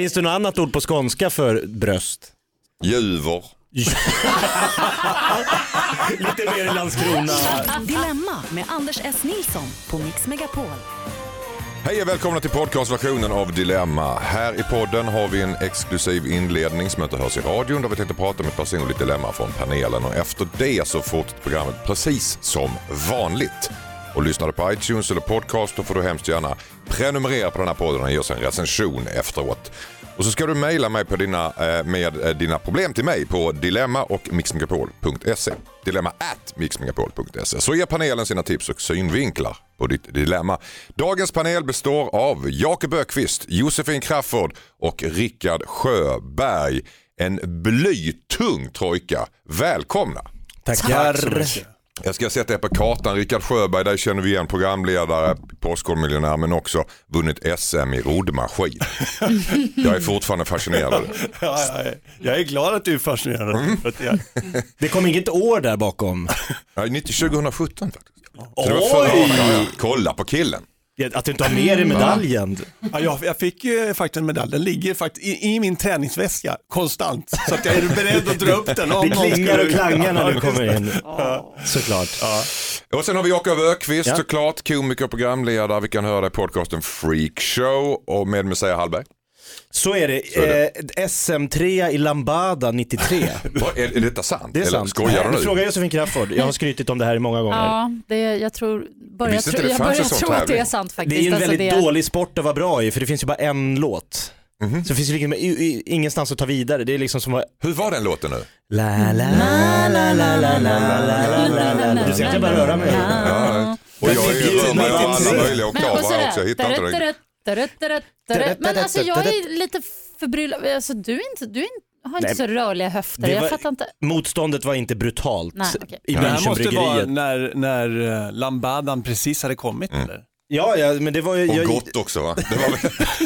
Finns det något annat ord på skånska för bröst? Juver. Lite mer i Landskrona. Dilemma med Anders S. Nilsson på Mix Megapol. Hej och välkomna till podcastversionen av Dilemma. Här i podden har vi en exklusiv inledning som inte hörs i radion där vi tänkte prata om ett personligt dilemma från panelen och efter det så fortsätter programmet precis som vanligt. Och lyssnar du på iTunes eller podcast då får du hemskt gärna prenumerera på den här podden och ge oss en recension efteråt. Och så ska du mejla mig på dina, eh, med eh, dina problem till mig på dilemma och mixmegapol.se. Dilemma at mixmegapol.se. Så ger panelen sina tips och synvinklar på ditt dilemma. Dagens panel består av Jakob Ökvist, Josefin Crafoord och Rickard Sjöberg. En blytung trojka. Välkomna! Tackar. Jag ska sätta er på kartan. Rickard Sjöberg, där känner vi igen programledare, Postkodmiljonär men också vunnit SM i roddmaskin. Jag är fortfarande fascinerad. Ja, ja, ja. jag är glad att du är fascinerad. Mm. Jag, Det kom inget år där bakom. Ja, 90 2017 faktiskt. Ja. Kolla på killen. Att du inte har med dig medaljen. ja, jag, jag fick ju faktiskt en medalj, den ligger faktiskt i, i min träningsväska konstant. Så att jag är beredd att dra upp den om Det klingar och klangar när du kommer in. Såklart. Och sen har vi Jakob Ökvist Ja. såklart, komiker och programledare. Vi kan höra i podcasten Freak Show och med Messiah Hallberg. Så är det. Eh, SM3 i Lambada 93. Är, är detta sant? Det är sant. Eller skojar du nu? Fråga Josefin Crafoord. Jag har skrytit om det här många gånger. Ja, det, jag tror, börjar, jag, tro, jag börjar tro att det är sant faktiskt. Det är en alltså, väldigt är... dålig sport att vara bra i för det finns ju bara en låt. Mm -hmm. Så det finns liksom ingenstans att ta vidare. Det är liksom som... Hur var den låten nu? La la la la la la la la Du ser att jag börjar röra mig. Och jag rör mig alla möjliga oktaver här också. Jag hittar inte det. Men alltså jag är lite förbryllad. Alltså, du är inte, du är inte, har inte Nej, så rörliga höfter. det Jag var- fattar inte. Motståndet var inte brutalt Nej, okej. i Det här måste vara när, när eh, Lambadan precis hade kommit Mm. eller? Ja, ja, men det var ju... Och Jag, gott också va? Det var väl,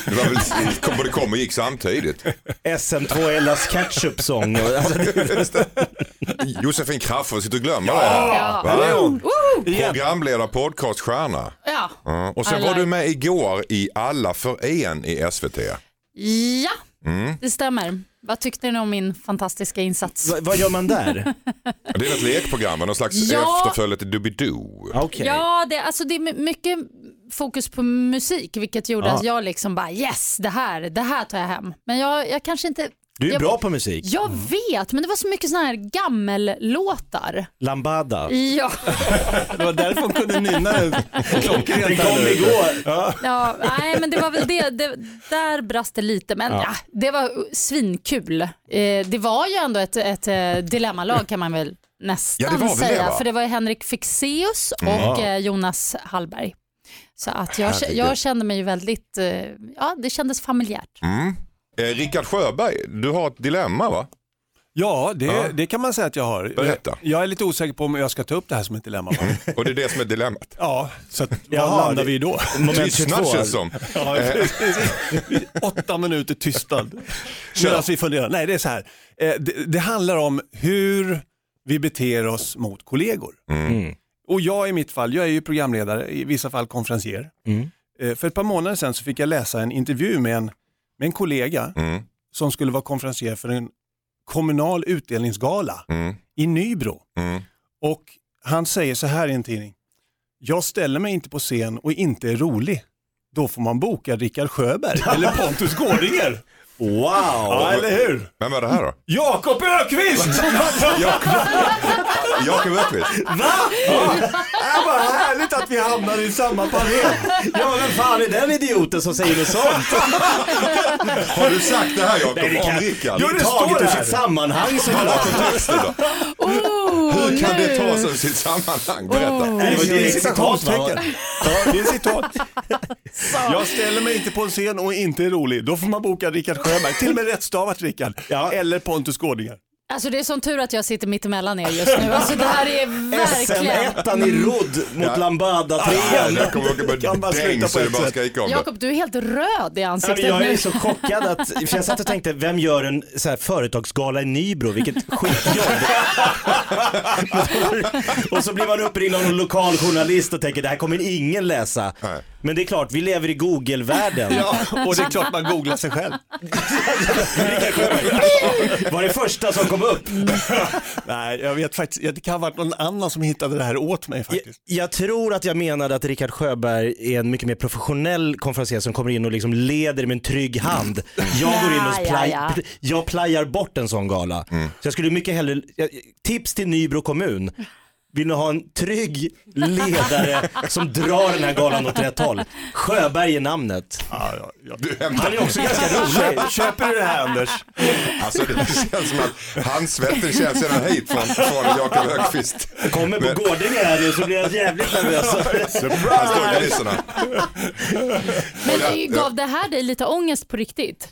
det var väl kom, både kom och gick samtidigt. SM2 Ellas ketchup-sång. Alltså, det, Josefin Crafoord sitter och glömmer Ja. det. Va? Woo! Programledare, podcaststjärna. Ja. Ja, Och sen I var du med igår i Alla för en i SVT. ja, Mm. det stämmer. Vad tyckte ni om min fantastiska insats? vad, vad gör man där? Det är ett lekprogram, någon slags Ja. efterföljare till Doobidoo. Okej. Ja, det, alltså det är my- mycket fokus på musik vilket gjorde Ja. att jag liksom bara yes, det här, det här tar jag hem. Men jag, jag kanske inte... Du är jag, bra på musik. Jag vet, men det var så mycket sådana här gammellåtar. Lambada. Ja, Det var därför hon kunde nynna den klockrent. Den kom igår. ja, nej men det var väl det, det där brast det lite men ja. det var svinkul. Eh, det var ju ändå ett, ett eh, dilemmalag kan man väl nästan Ja, det var väl det, säga. va? Mm. För det var Henrik Fexeus och eh, Jonas Hallberg. Så att jag, jag kände mig ju väldigt, eh, ja det kändes familjärt. Mm. Eh, Rickard Sjöberg, du har ett dilemma va? Ja, det, Ja. det kan man säga att jag har. Berätta. Jag är lite osäker på om jag ska ta upp det här som ett dilemma. va? Och det är det som är dilemmat. Ja, så att, vad Jaha, landar det- vi då? Moment 22. Tystnad känns som. Ja, precis. Åtta minuter tystnad. Medan vi funderar. Nej, det är så här. Eh, Det, det handlar om hur vi beter oss mot kollegor. Mm. Och jag i mitt fall, jag är ju programledare, i vissa fall konferencier. Mm. Eh, För ett par månader sedan så fick jag läsa en intervju med en, med en kollega Mm. som skulle vara konferencier för en kommunal utdelningsgala Mm. i Nybro. Mm. Och han säger så här i en tidning. Jag ställer mig inte på scen och inte är rolig. Då får man boka Rickard Sjöberg eller Pontus Gårdinger. Wow! Ja, eller hur? Vem var det här då? Jakob Ökvist! Jakob Öqvist. Va? Ja. Det var härligt att vi hamnar i samma panel. Ja, vem fan är den idioten som säger något sånt? Har du sagt det här Jakob Nej, det om kan- Rickard? Jo, det Taget står ur här. sitt sammanhang som Vad var kontexten då? Oh, Hur kan nu. det tas ur sitt sammanhang? Berätta. Det var är direkt citationstecken. citat, Ja, det är citat. Jag ställer mig inte på en scen och inte är rolig. Då får man boka Rickard Sjöberg. Till och med rättstavat Rickard. Ja. Eller Pontus Gårdinger. Alltså det är sån tur att jag sitter mitt emellan er just nu. Alltså det här är verkligen... SM1 i rodd mot Ja. Lambada 3 Jag kommer åka Kan på bara däng sluta så på det ett bara sätt. skrika om det. Jakob, du är helt röd i ansiktet men jag är nu. så chockad att, för jag satt och tänkte, vem gör en så här, företagsgala i Nybro? Vilket skitjobb. och så blir man uppringd av någon lokal journalist och tänker, det här kommer ingen läsa. Nej. Men det är klart, vi lever i Google-världen. Ja, och det är klart man googlar sig själv. Var det första som kom upp? Nej, jag vet faktiskt, det kan ha varit någon annan som hittade det här åt mig Jag, faktiskt. jag tror att jag menade att Rickard Sjöberg är en mycket mer professionell konferencier som kommer in och liksom leder med en trygg hand. Jag går in och plaj, ja, ja. pl- jag plajar bort en sån gala. Så jag skulle mycket hellre, jag- tips till Nybro kommun. Vill ni ha en trygg ledare som drar den här galan åt rätt håll? Sjöberg är namnet. Ja, ja, ja. Du Han är också ganska rolig. Kö- Köper du det här Anders? Alltså det känns som att handsvetten känns sedan hit från, från Jakob Högqvist. Kommer på Gårdinge här nu så blir jag jävligt nervös. Men det- gav det här dig lite ångest på riktigt?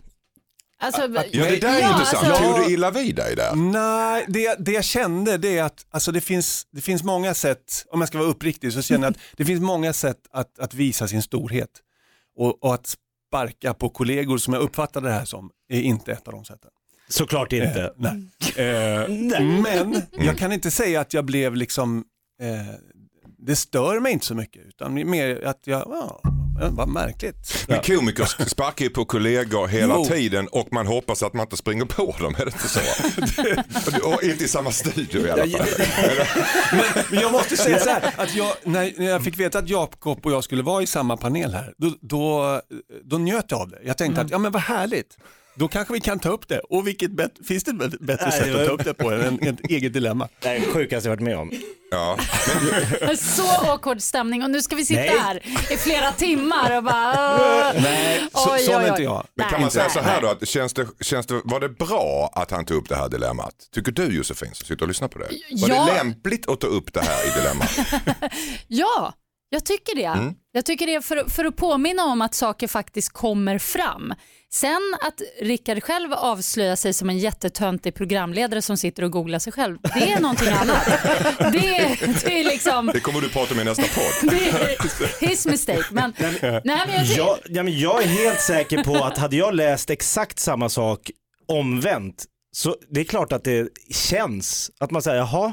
Alltså, Ja det där är ja, intressant. alltså- Tog du illa vid dig där? Nej, det, det jag kände det är att alltså det, finns, det finns många sätt, om jag ska vara uppriktig, så känner jag att det finns många sätt att, att visa sin storhet. Och, och att sparka på kollegor som jag uppfattade det här som, är inte ett av de sätten. Såklart inte. Eh, nej. Eh, men jag kan inte säga att jag blev liksom, eh, det stör mig inte så mycket, utan mer att jag, ja, vad märkligt. Men komiker sparkar ju på kollegor hela Jo. tiden och man hoppas att man inte springer på dem, är det inte så? och inte i samma studio i alla fall. Men jag måste säga så här, att jag, när, när jag fick veta att Jakob och jag skulle vara i samma panel här, då, då, då njöt jag av det. Jag tänkte att, ja men vad härligt, då kanske vi kan ta upp det. Och vilket bet, finns det ett bättre Nej, sätt det var- att ta upp det på än ett eget dilemma? Det är det sjukaste jag varit med om. Ja. Så awkward stämning och nu ska vi sitta Nej. här i flera timmar och bara... Nej, så, Oj, sån oj, är oj. inte jag. Men kan Nej, man säga så här då, att känns det, känns det, var det bra att han tog upp det här dilemmat? Tycker du Josefin som sitter och lyssnar på det? Var Ja. det lämpligt att ta upp det här i dilemmat? Ja, jag tycker det. Mm. Jag tycker det för, för att påminna om att saker faktiskt kommer fram. Sen att Rickard själv avslöjar sig som en jättetöntig programledare som sitter och googlar sig själv, det är någonting annat. Det, det är liksom, Det kommer du prata om i nästa podd. det är his mistake. Men, nej, men jag, Jag, ja, men jag är helt säker på att hade jag läst exakt samma sak omvänt så det är klart att det känns att man säger jaha,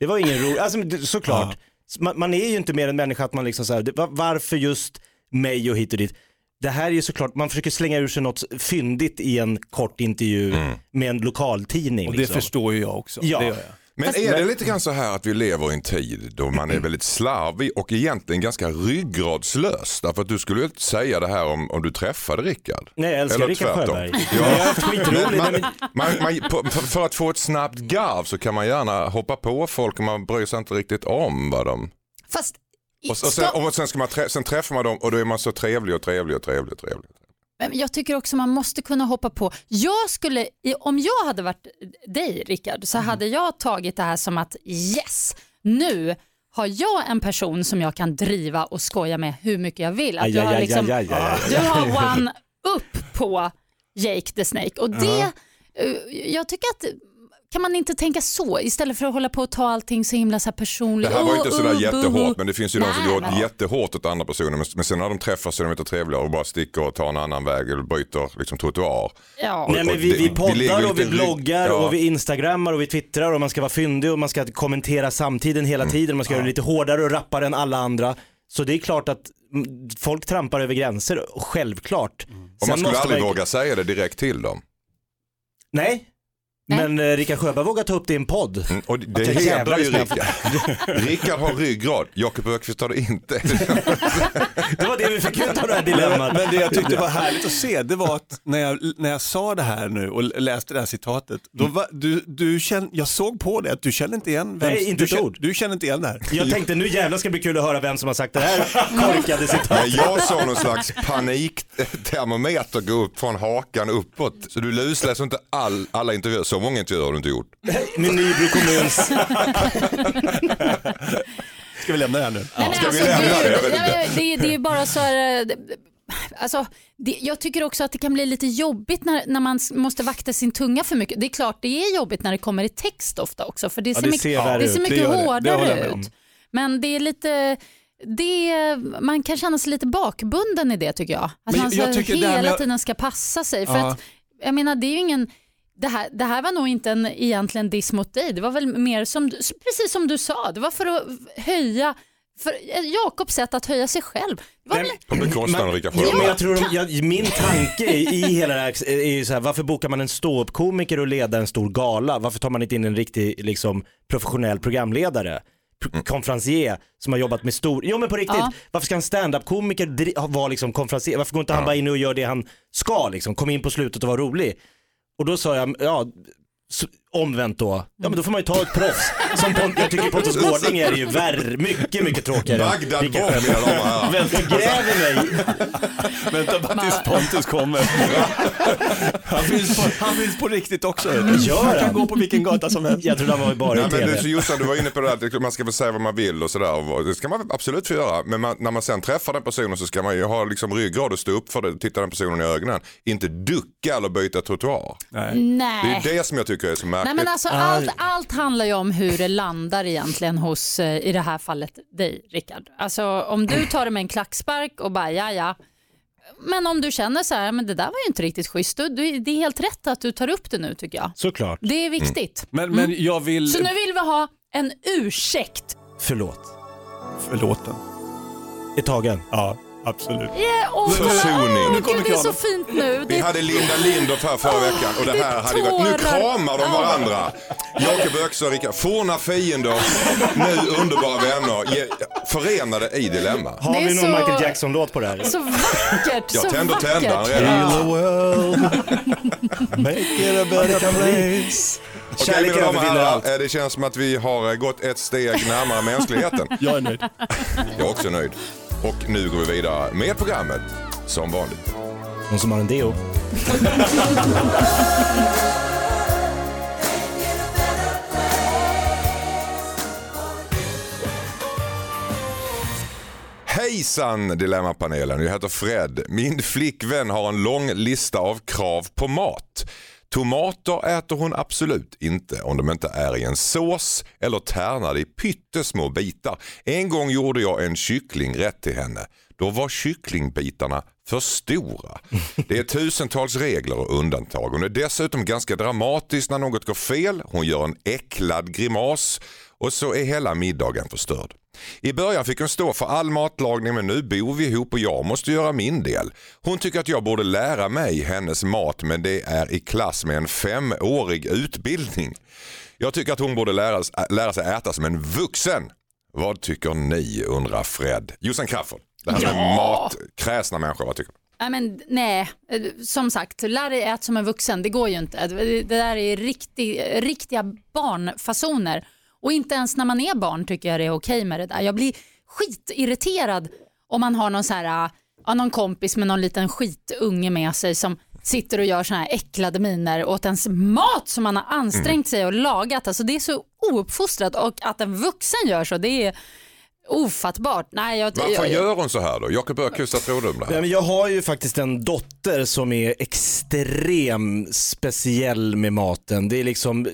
det var ingen roligt, alltså, såklart. Man, man är ju inte mer än människa att man liksom så här, varför just mig och hit och dit. Det här är ju såklart, man försöker slänga ur sig något fyndigt i en kort intervju med en lokaltidning. Och det liksom. förstår ju jag också. Ja. Det gör jag. Men är det lite grann så här att vi lever i en tid då man är väldigt slarvig och egentligen ganska ryggradslös? Därför att du skulle ju inte säga det här om, om du träffade Rickard. Nej, jag älskar Eller Rickard tvärtom. Sjöberg. Ja. Man, man, man, på, för, för att få ett snabbt garv så kan man gärna hoppa på folk och man bryr sig inte riktigt om vad de... fast i- Och, och, sen, stopp. och sen, ska man trä, sen träffar man dem och då är man så trevlig och trevlig och trevlig och trevlig. Men Jag tycker också man måste kunna hoppa på. Jag skulle, om jag hade varit dig Rickard så Mm. hade jag tagit det här som att yes, nu har jag en person som jag kan driva och skoja med hur mycket jag vill. Att Aj, aj, har liksom, aj, aj. Du har one upp på Jake the Snake och det, eh, jag tycker att kan man inte tänka så istället för att hålla på och ta allting så himla så här personligt. Det här var Oh, inte sådär oh, jättehårt buhu. men det finns ju de som går jättehårt åt andra personer men, men sen när de träffas så är de inte trevliga och bara sticker och tar en annan väg eller byter liksom trottoar. Ja. Nej, men Och vi, vi poddar och vi bloggar ja. och vi instagrammar och vi twittrar och man ska vara fyndig och man ska kommentera samtiden hela Mm. tiden. Man ska göra det lite hårdare och rappare än alla andra. Så det är klart att mm, folk trampar över gränser, och självklart. Och man skulle måste aldrig man- våga säga det direkt till dem. Nej. Men eh, Rickard Sjöberg vågar ta upp det i en podd. Mm, Och det jag hedrar ju Rickard. Rickard har ryggrad, Jakob Öqvist har det inte. Det var det vi fick ut av det här dilemmat. Men det jag tyckte var härligt att se, det var att när jag, när jag sa det här nu och läste det här citatet, då var, du, du känn, jag såg på det att du känner inte igen vem, Nej, inte du, ord. du känner inte igen det här. Jag tänkte nu jävlar ska det bli kul att höra vem som har sagt det här korkade citatet. Men jag såg någon slags paniktermometer gå upp från hakan uppåt. Så du lusläser inte all, alla intervjuer, så många intervjuer har du inte gjort. Med Nybro kommuns... Ska vi lämna det här nu? Nej, Ska vi alltså, lämna det? Jag vet inte. det, det är bara så här, eh, det- alltså, det, jag tycker också att det kan bli lite jobbigt när, när man måste vakta sin tunga för mycket. Det är klart det är jobbigt när det kommer i text ofta också för det ser det mycket, ser det ser mycket det. Hårdare ut. Men det är lite, det, man kan känna sig lite bakbunden i det tycker jag. Att Men man så jag hela med- tiden ska passa sig. För Ja. att, jag menar det är ju ingen det här, det här var nog inte en egentligen diss mot dig. Det var väl mer som, precis som du sa, det var för att höja för eh, Jakobs sätt att höja sig själv. Det var Nej, väl... På bekostnad av Rickard Ja, men Sjöberg. jag tror de, jag, min tanke i i hela det här är ju så här, varför bokar man en ståuppkomiker och leda en stor gala? Varför tar man inte in en riktig liksom, professionell programledare? P- Konferencier som har jobbat med stor, jo men på riktigt, Ja. varför ska en standup-komiker vara liksom konferencier? Varför går inte han bara in och gör det han ska liksom, kom in på slutet och vara rolig? Och då sa jag, ja, omvänt då, ja men då får man ju ta ett proffs. Som Pont- jag tycker Pontus Gårding är ju värre, mycket, mycket tråkigare. Bagdad och herrar. Vem förgräver mig? Vänta bara tills Pontus kommer. Han finns, på, han finns på riktigt också. Gör han kan gå på vilken gata som helst. Jag trodde han var bara Nej, i men du, tv. så Jossan, du var inne på det där att man ska få säga vad man vill och sådär. och Det ska man absolut få göra. Men man, när man sen träffar den personen så ska man ju ha liksom ryggrad och stå upp för det, titta den personen i ögonen. Inte ducka eller byta trottoar. Nej. Det Nej. är det som jag tycker är så märkligt. Nej men alltså allt, allt handlar ju om hur det landar egentligen hos, eh, i det här fallet, dig Rickard. Alltså om du tar det med en klackspark och bara ja ja. Men om du känner så här, men det där var ju inte riktigt schysst, du- det är helt rätt att du tar upp det nu tycker jag. Såklart. Det är viktigt. Men, men jag vill... Så nu vill vi ha en ursäkt. Förlåt. Förlåten. Är tagen. Ja, absolut. Yeah, åh, Försoning. Nu Gud, det är så fint nu. Vi Det, hade Linda Lindorff här förra veckan och det det här hade gått. Nu kramar de varandra. Jakob Öqvist och Rickard, forna fiender, nu underbara vänner, förenade i dilemma. Har vi någon så- Michael Jackson-låt på det här? så vackert, Jag tänder tändaren redan. world, make it a better place. Okej Kärlek mina damer och herrar, eh, det känns som att vi har eh, gått ett steg närmare mänskligheten. Jag är nöjd. Jag är också nöjd. Och nu går vi vidare med programmet som vanligt. Någon som har en deo? Hejsan Dilemmapanelen, jag heter Fred. Min flickvän har en lång lista av krav på mat. Tomater äter hon absolut inte om de inte är i en sås eller tärnade i pyttesmå bitar. En gång gjorde jag en kycklingrätt till henne. Då var kycklingbitarna för stora. Det är tusentals regler och undantag. Hon är dessutom ganska dramatisk när något går fel. Hon gör en äcklad grimas och så är hela middagen förstörd. I början fick hon stå för all matlagning men nu bor vi ihop och jag måste göra min del. Hon tycker att jag borde lära mig hennes mat men det är i klass med en femårig utbildning. Jag tycker att hon borde lära, lära sig äta som en vuxen. Vad tycker ni undrar Fred? Jossan Crafoord, det här med mat, kräsna människor, vad tycker du? Nej, men, nej, som sagt, lär dig äta som en vuxen, det går ju inte. Det det där är riktig, riktiga barnfasoner. Och inte ens när man är barn tycker jag det är okej med det där. Jag blir skitirriterad om man har någon, så här, ja, någon kompis med någon liten skitunge med sig som sitter och gör såna här äcklade miner åt ens mat som man har ansträngt sig och lagat. Alltså, det är så ouppfostrat och att en vuxen gör så, det är ofattbart. Nej, jag, Varför jag, gör hon så här då? Jakob Öqvist, vad tror du om det här? men jag har ju faktiskt en dotter som är extrem speciell med maten. Det är liksom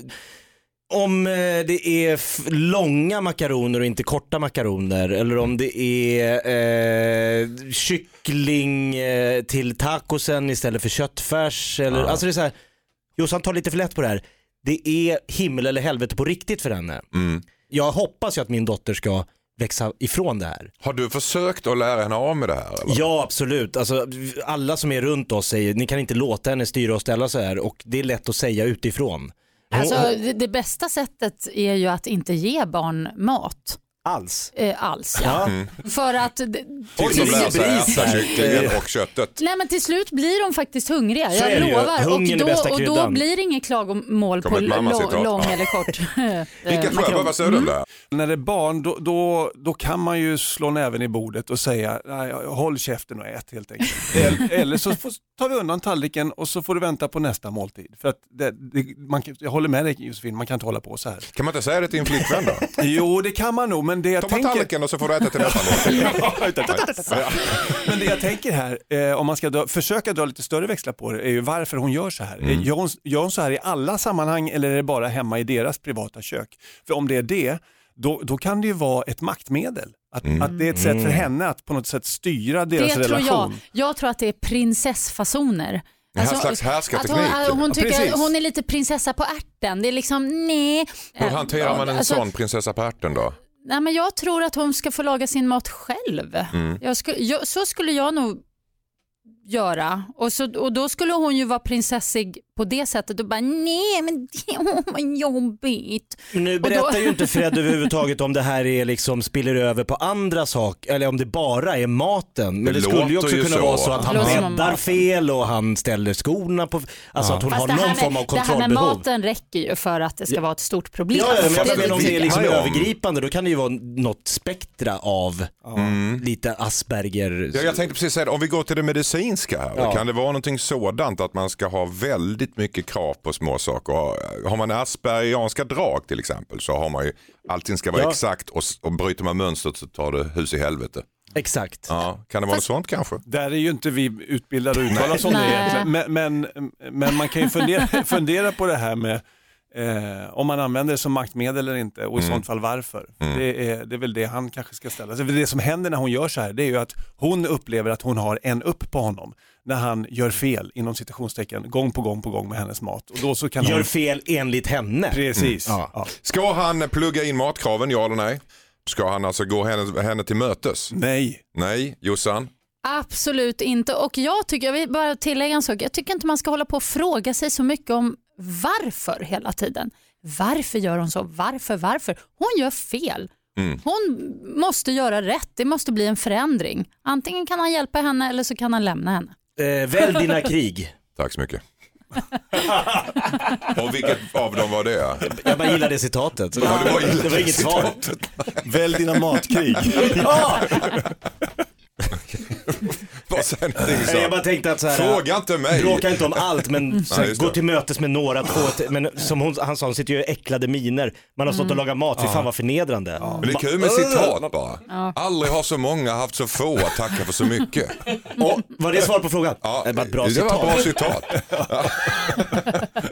om eh, det är långa makaroner och inte korta makaroner eller om det är eh, kyckling eh, till tacosen istället för köttfärs. Eller, Alltså det är så här, Jossan tar lite för lätt på det här. Det är himmel eller helvete på riktigt för henne. Mm. Jag hoppas ju att min dotter ska växa ifrån det här. Har du försökt att lära henne av med det här? Eller? Ja absolut, alltså, alla som är runt oss säger ni kan inte låta henne styra och ställa så här och det är lätt att säga utifrån. Alltså, det, det bästa sättet är ju att inte ge barn mat alls. eh, alls. Ja. För att, det- Till som det lär är sig bris äta här. kycklingen och köttet. nej men till slut blir de faktiskt hungriga, Så jag lovar. Och då, och då blir det inget klagomål på lång, eller kort eh, makaron. Sjöberg, vad säger du här? När det är barn då, då, då kan man ju slå näven i bordet och säga Nej, håll käften och ät helt enkelt. eller, så får, tar vi undan tallriken och så får du vänta på nästa måltid. För att det, det, man, jag håller med dig Josefin, man kan inte hålla på så här. Kan man inte säga det till en flickvän då? Jo det kan man nog men det jag Ta tänker... tallriken och så får du äta till nästa måltid. Men det jag tänker här, eh, om man ska dra, försöka dra lite större växlar på det, är ju varför hon gör så här. Mm. Eh, Gör, hon, gör hon så här i alla sammanhang eller är det bara hemma i deras privata kök? För om det är det, då, då kan det ju vara ett maktmedel. Att, Mm. att det är ett sätt för henne att på något sätt styra Det deras tror jag. relation. Jag tror att det är prinsessfasoner. Här slags härskarteknik. Att hon, hon Ja, tycker att hon är lite prinsessa på ärten. Det är liksom nej. Hur hanterar man en Alltså, sån prinsessa på ärten då? Nej, men jag tror att hon ska få laga sin mat själv. Mm. Jag skulle, jag, så skulle jag nog göra. Och, så, och då skulle hon ju vara prinsessig på det sättet och bara nej men det var jobbigt. Nu Och då- berättar ju inte Fred överhuvudtaget om det här är liksom spiller över på andra saker eller om det bara är maten. Men Det det, skulle ju också ju kunna så, vara så att han bäddar fel och han ställer skorna på, alltså att hon Fast har någon form av med, det här med kontrollbehov. maten räcker ju för att det ska vara ett stort problem. Ja, ja, men jag menar om det är liksom övergripande då kan det ju vara något spektra av lite Asperger. Ja, jag tänkte precis säga om vi går till det medicinska här. Ja. Kan det vara någonting sådant att man ska ha väldigt mycket krav på små saker? Har man aspergianska drag till exempel så har man ju allting ska vara Ja. exakt och, och bryter man mönstret så tar det hus i helvete. Exakt. Ja, kan det vara något sånt kanske? Där är ju inte vi utbildade att uttala oss om det Nej. egentligen. Men, men, men man kan ju fundera, fundera på det här med eh, om man använder det som maktmedel eller inte och i sånt fall varför. Det, är, det är väl det han kanske ska ställa sig. För Det som händer när hon gör så här det är ju att hon upplever att hon har en upp på honom när han gör fel inom citationstecken gång på gång på gång med hennes mat. Och då så kan Gör hon... fel enligt henne. Precis. Ja. Ja. Ska han plugga in matkraven, ja eller nej? Ska han alltså gå henne, henne till mötes? Nej. Nej, Jossan? Absolut inte. Och jag tycker, jag vill bara tillägga en sak, jag tycker inte man ska hålla på och fråga sig så mycket om varför hela tiden. Varför gör hon så? Varför? Varför? Hon gör fel. Hon måste göra rätt. Det måste bli en förändring. Antingen kan han hjälpa henne eller så kan han lämna henne. Eh, välj dina krig. Tack så mycket. och vilket av dem var det? Jag bara gillar det citatet. Ja, det var det var inget svar. Välj dina matkrig. Ja! Ni, Nej, Jossan? Jag bara tänkte att så här, Fråga inte mig. Bråka inte om allt men så Nej, här, just gå till mötes med några, två, men som hon, han sa, hon sitter ju i äcklade miner. Man har stått och lagat mat, fy fan vad förnedrande. Men det är kul med citat bara. Aldrig har så många haft så få att tacka för så mycket. Och, var det svar på frågan? Ja, det var ett bra det citat. var bra citat. Ja.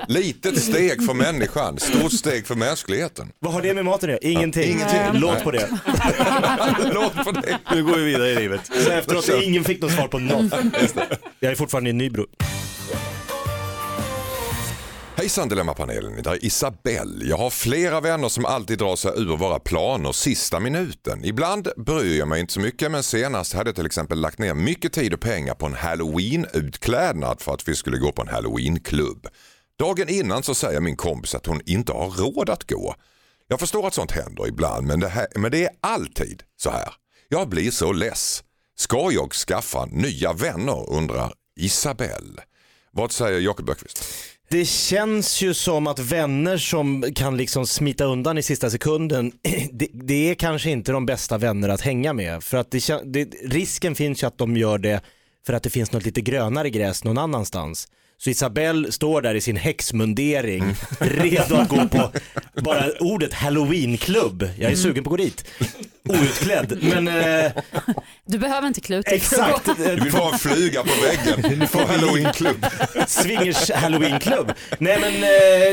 Litet steg för människan, stort steg för mänskligheten. Vad har det med maten att göra? Ingenting. ingenting. Låt Nej. på det. Låt på det. Nu går vi vidare i livet. Så efteråt, ingen fick något svar på något. Jag är fortfarande i Nybro. Hejsan Dilemmapanelen, det är Isabelle. Jag har flera vänner som alltid drar sig ur våra planer sista minuten. Ibland bryr jag mig inte så mycket men senast hade jag till exempel lagt ner mycket tid och pengar på en halloween-utklädnad för att vi skulle gå på en halloween-klubb. Dagen innan så säger min kompis att hon inte har råd att gå. Jag förstår att sånt händer ibland men det, här, men det är alltid så här. Jag blir så less. Ska jag skaffa nya vänner undrar Isabelle. Vad säger Jakob Böckvist? Det känns ju som att vänner som kan liksom smita undan i sista sekunden, det, det är kanske inte de bästa vänner att hänga med. För att det, det, risken finns ju att de gör det för att det finns något lite grönare gräs någon annanstans. Så Isabelle står där i sin häxmundering, redo att gå på bara ordet halloweenklubb. Jag är sugen på att gå dit. Outklädd, men eh, Du behöver inte klä ut dig. exakt. Du vill ha en flyga på väggen på halloweenklubb. Swingers halloweenklubb. Nej men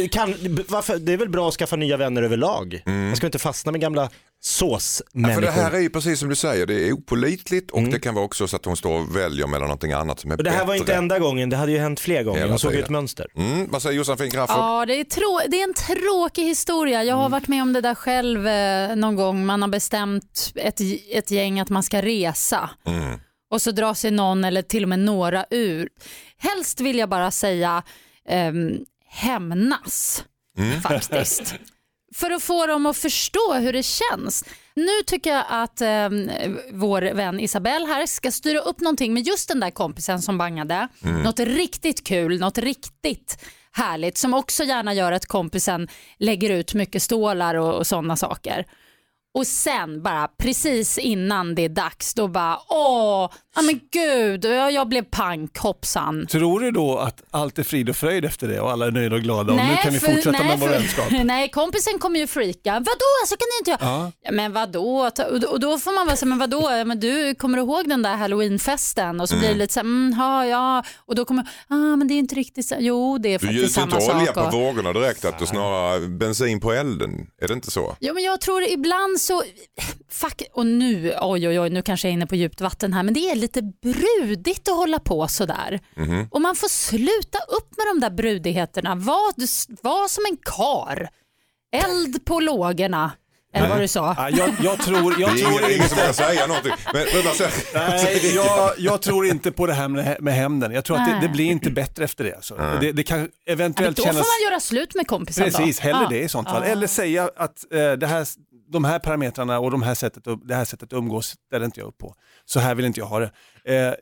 eh, kan, varför, det är väl bra att skaffa nya vänner överlag. Man ska inte fastna med gamla Ja, såsmänniskor. för det här är ju precis som du säger, det är opolitligt och det kan vara också så att hon står och väljer mellan någonting annat som är Och det här var inte bättre. enda gången, det hade ju hänt fler gånger. Hon såg ju ett mönster. Mm, vad säger Josefin Crafoord? Ja, det är, trå- det är en tråkig historia. Jag har varit med om det där själv eh, någon gång. Man har bestämt ett, ett gäng att man ska resa och så drar sig någon eller till och med några ur. Helst vill jag bara säga ehm, hämnas faktiskt. För att få dem att förstå hur det känns. Nu tycker jag att eh, vår vän Isabelle här ska styra upp någonting med just den där kompisen som bangade. Något riktigt kul, något riktigt härligt som också gärna gör att kompisen lägger ut mycket stålar och, och sådana saker. Och sen bara precis innan det är dags då bara åh, ja men gud, jag, jag blev pank, hoppsan. Tror du då att allt är frid och fröjd efter det och alla är nöjda och glada och nu kan vi för- fortsätta nej, med vår vänskap? Nej, kompisen kommer ju freaka. Vadå, så kan ni inte göra? Ja. Ja, men vadå? Och då- och då får man vara så men vadå? Ja, Men du kommer ihåg den där halloweenfesten? Och så blir det lite så här, mm, ja, ja. Och då kommer, ah, men det är inte riktigt så. Jo, det är Du faktiskt gjuter samma inte olja sak. på Och... vågorna direkt, att du snarare bensin på elden. Är det inte så? Jo, men jag tror ibland så, fuck, och nu, oj oj oj, nu kanske jag är inne på djupt vatten här, men det är lite brudigt att hålla på sådär. Mhm. Och man får sluta upp med de där brudigheterna, var, var som en kar. Eld på lågorna. Eller vad du sa. Ja, jag, jag tror, jag Det är tror ingen, ingen som inte... kan säga någonting. Men, men säga, Nej, jag, jag tror inte på det här med, med hämnden. Jag tror att det, det blir inte bättre efter det. Alltså. Det, det kan Men eventuellt då kännas... får man göra slut med kompisen Precis, då. hellre Ja. det i sånt fall. Eller säga att eh, det här, de här parametrarna och de här sättet, det här sättet att umgås ställer inte jag upp på. Så här vill inte jag ha det. Eh,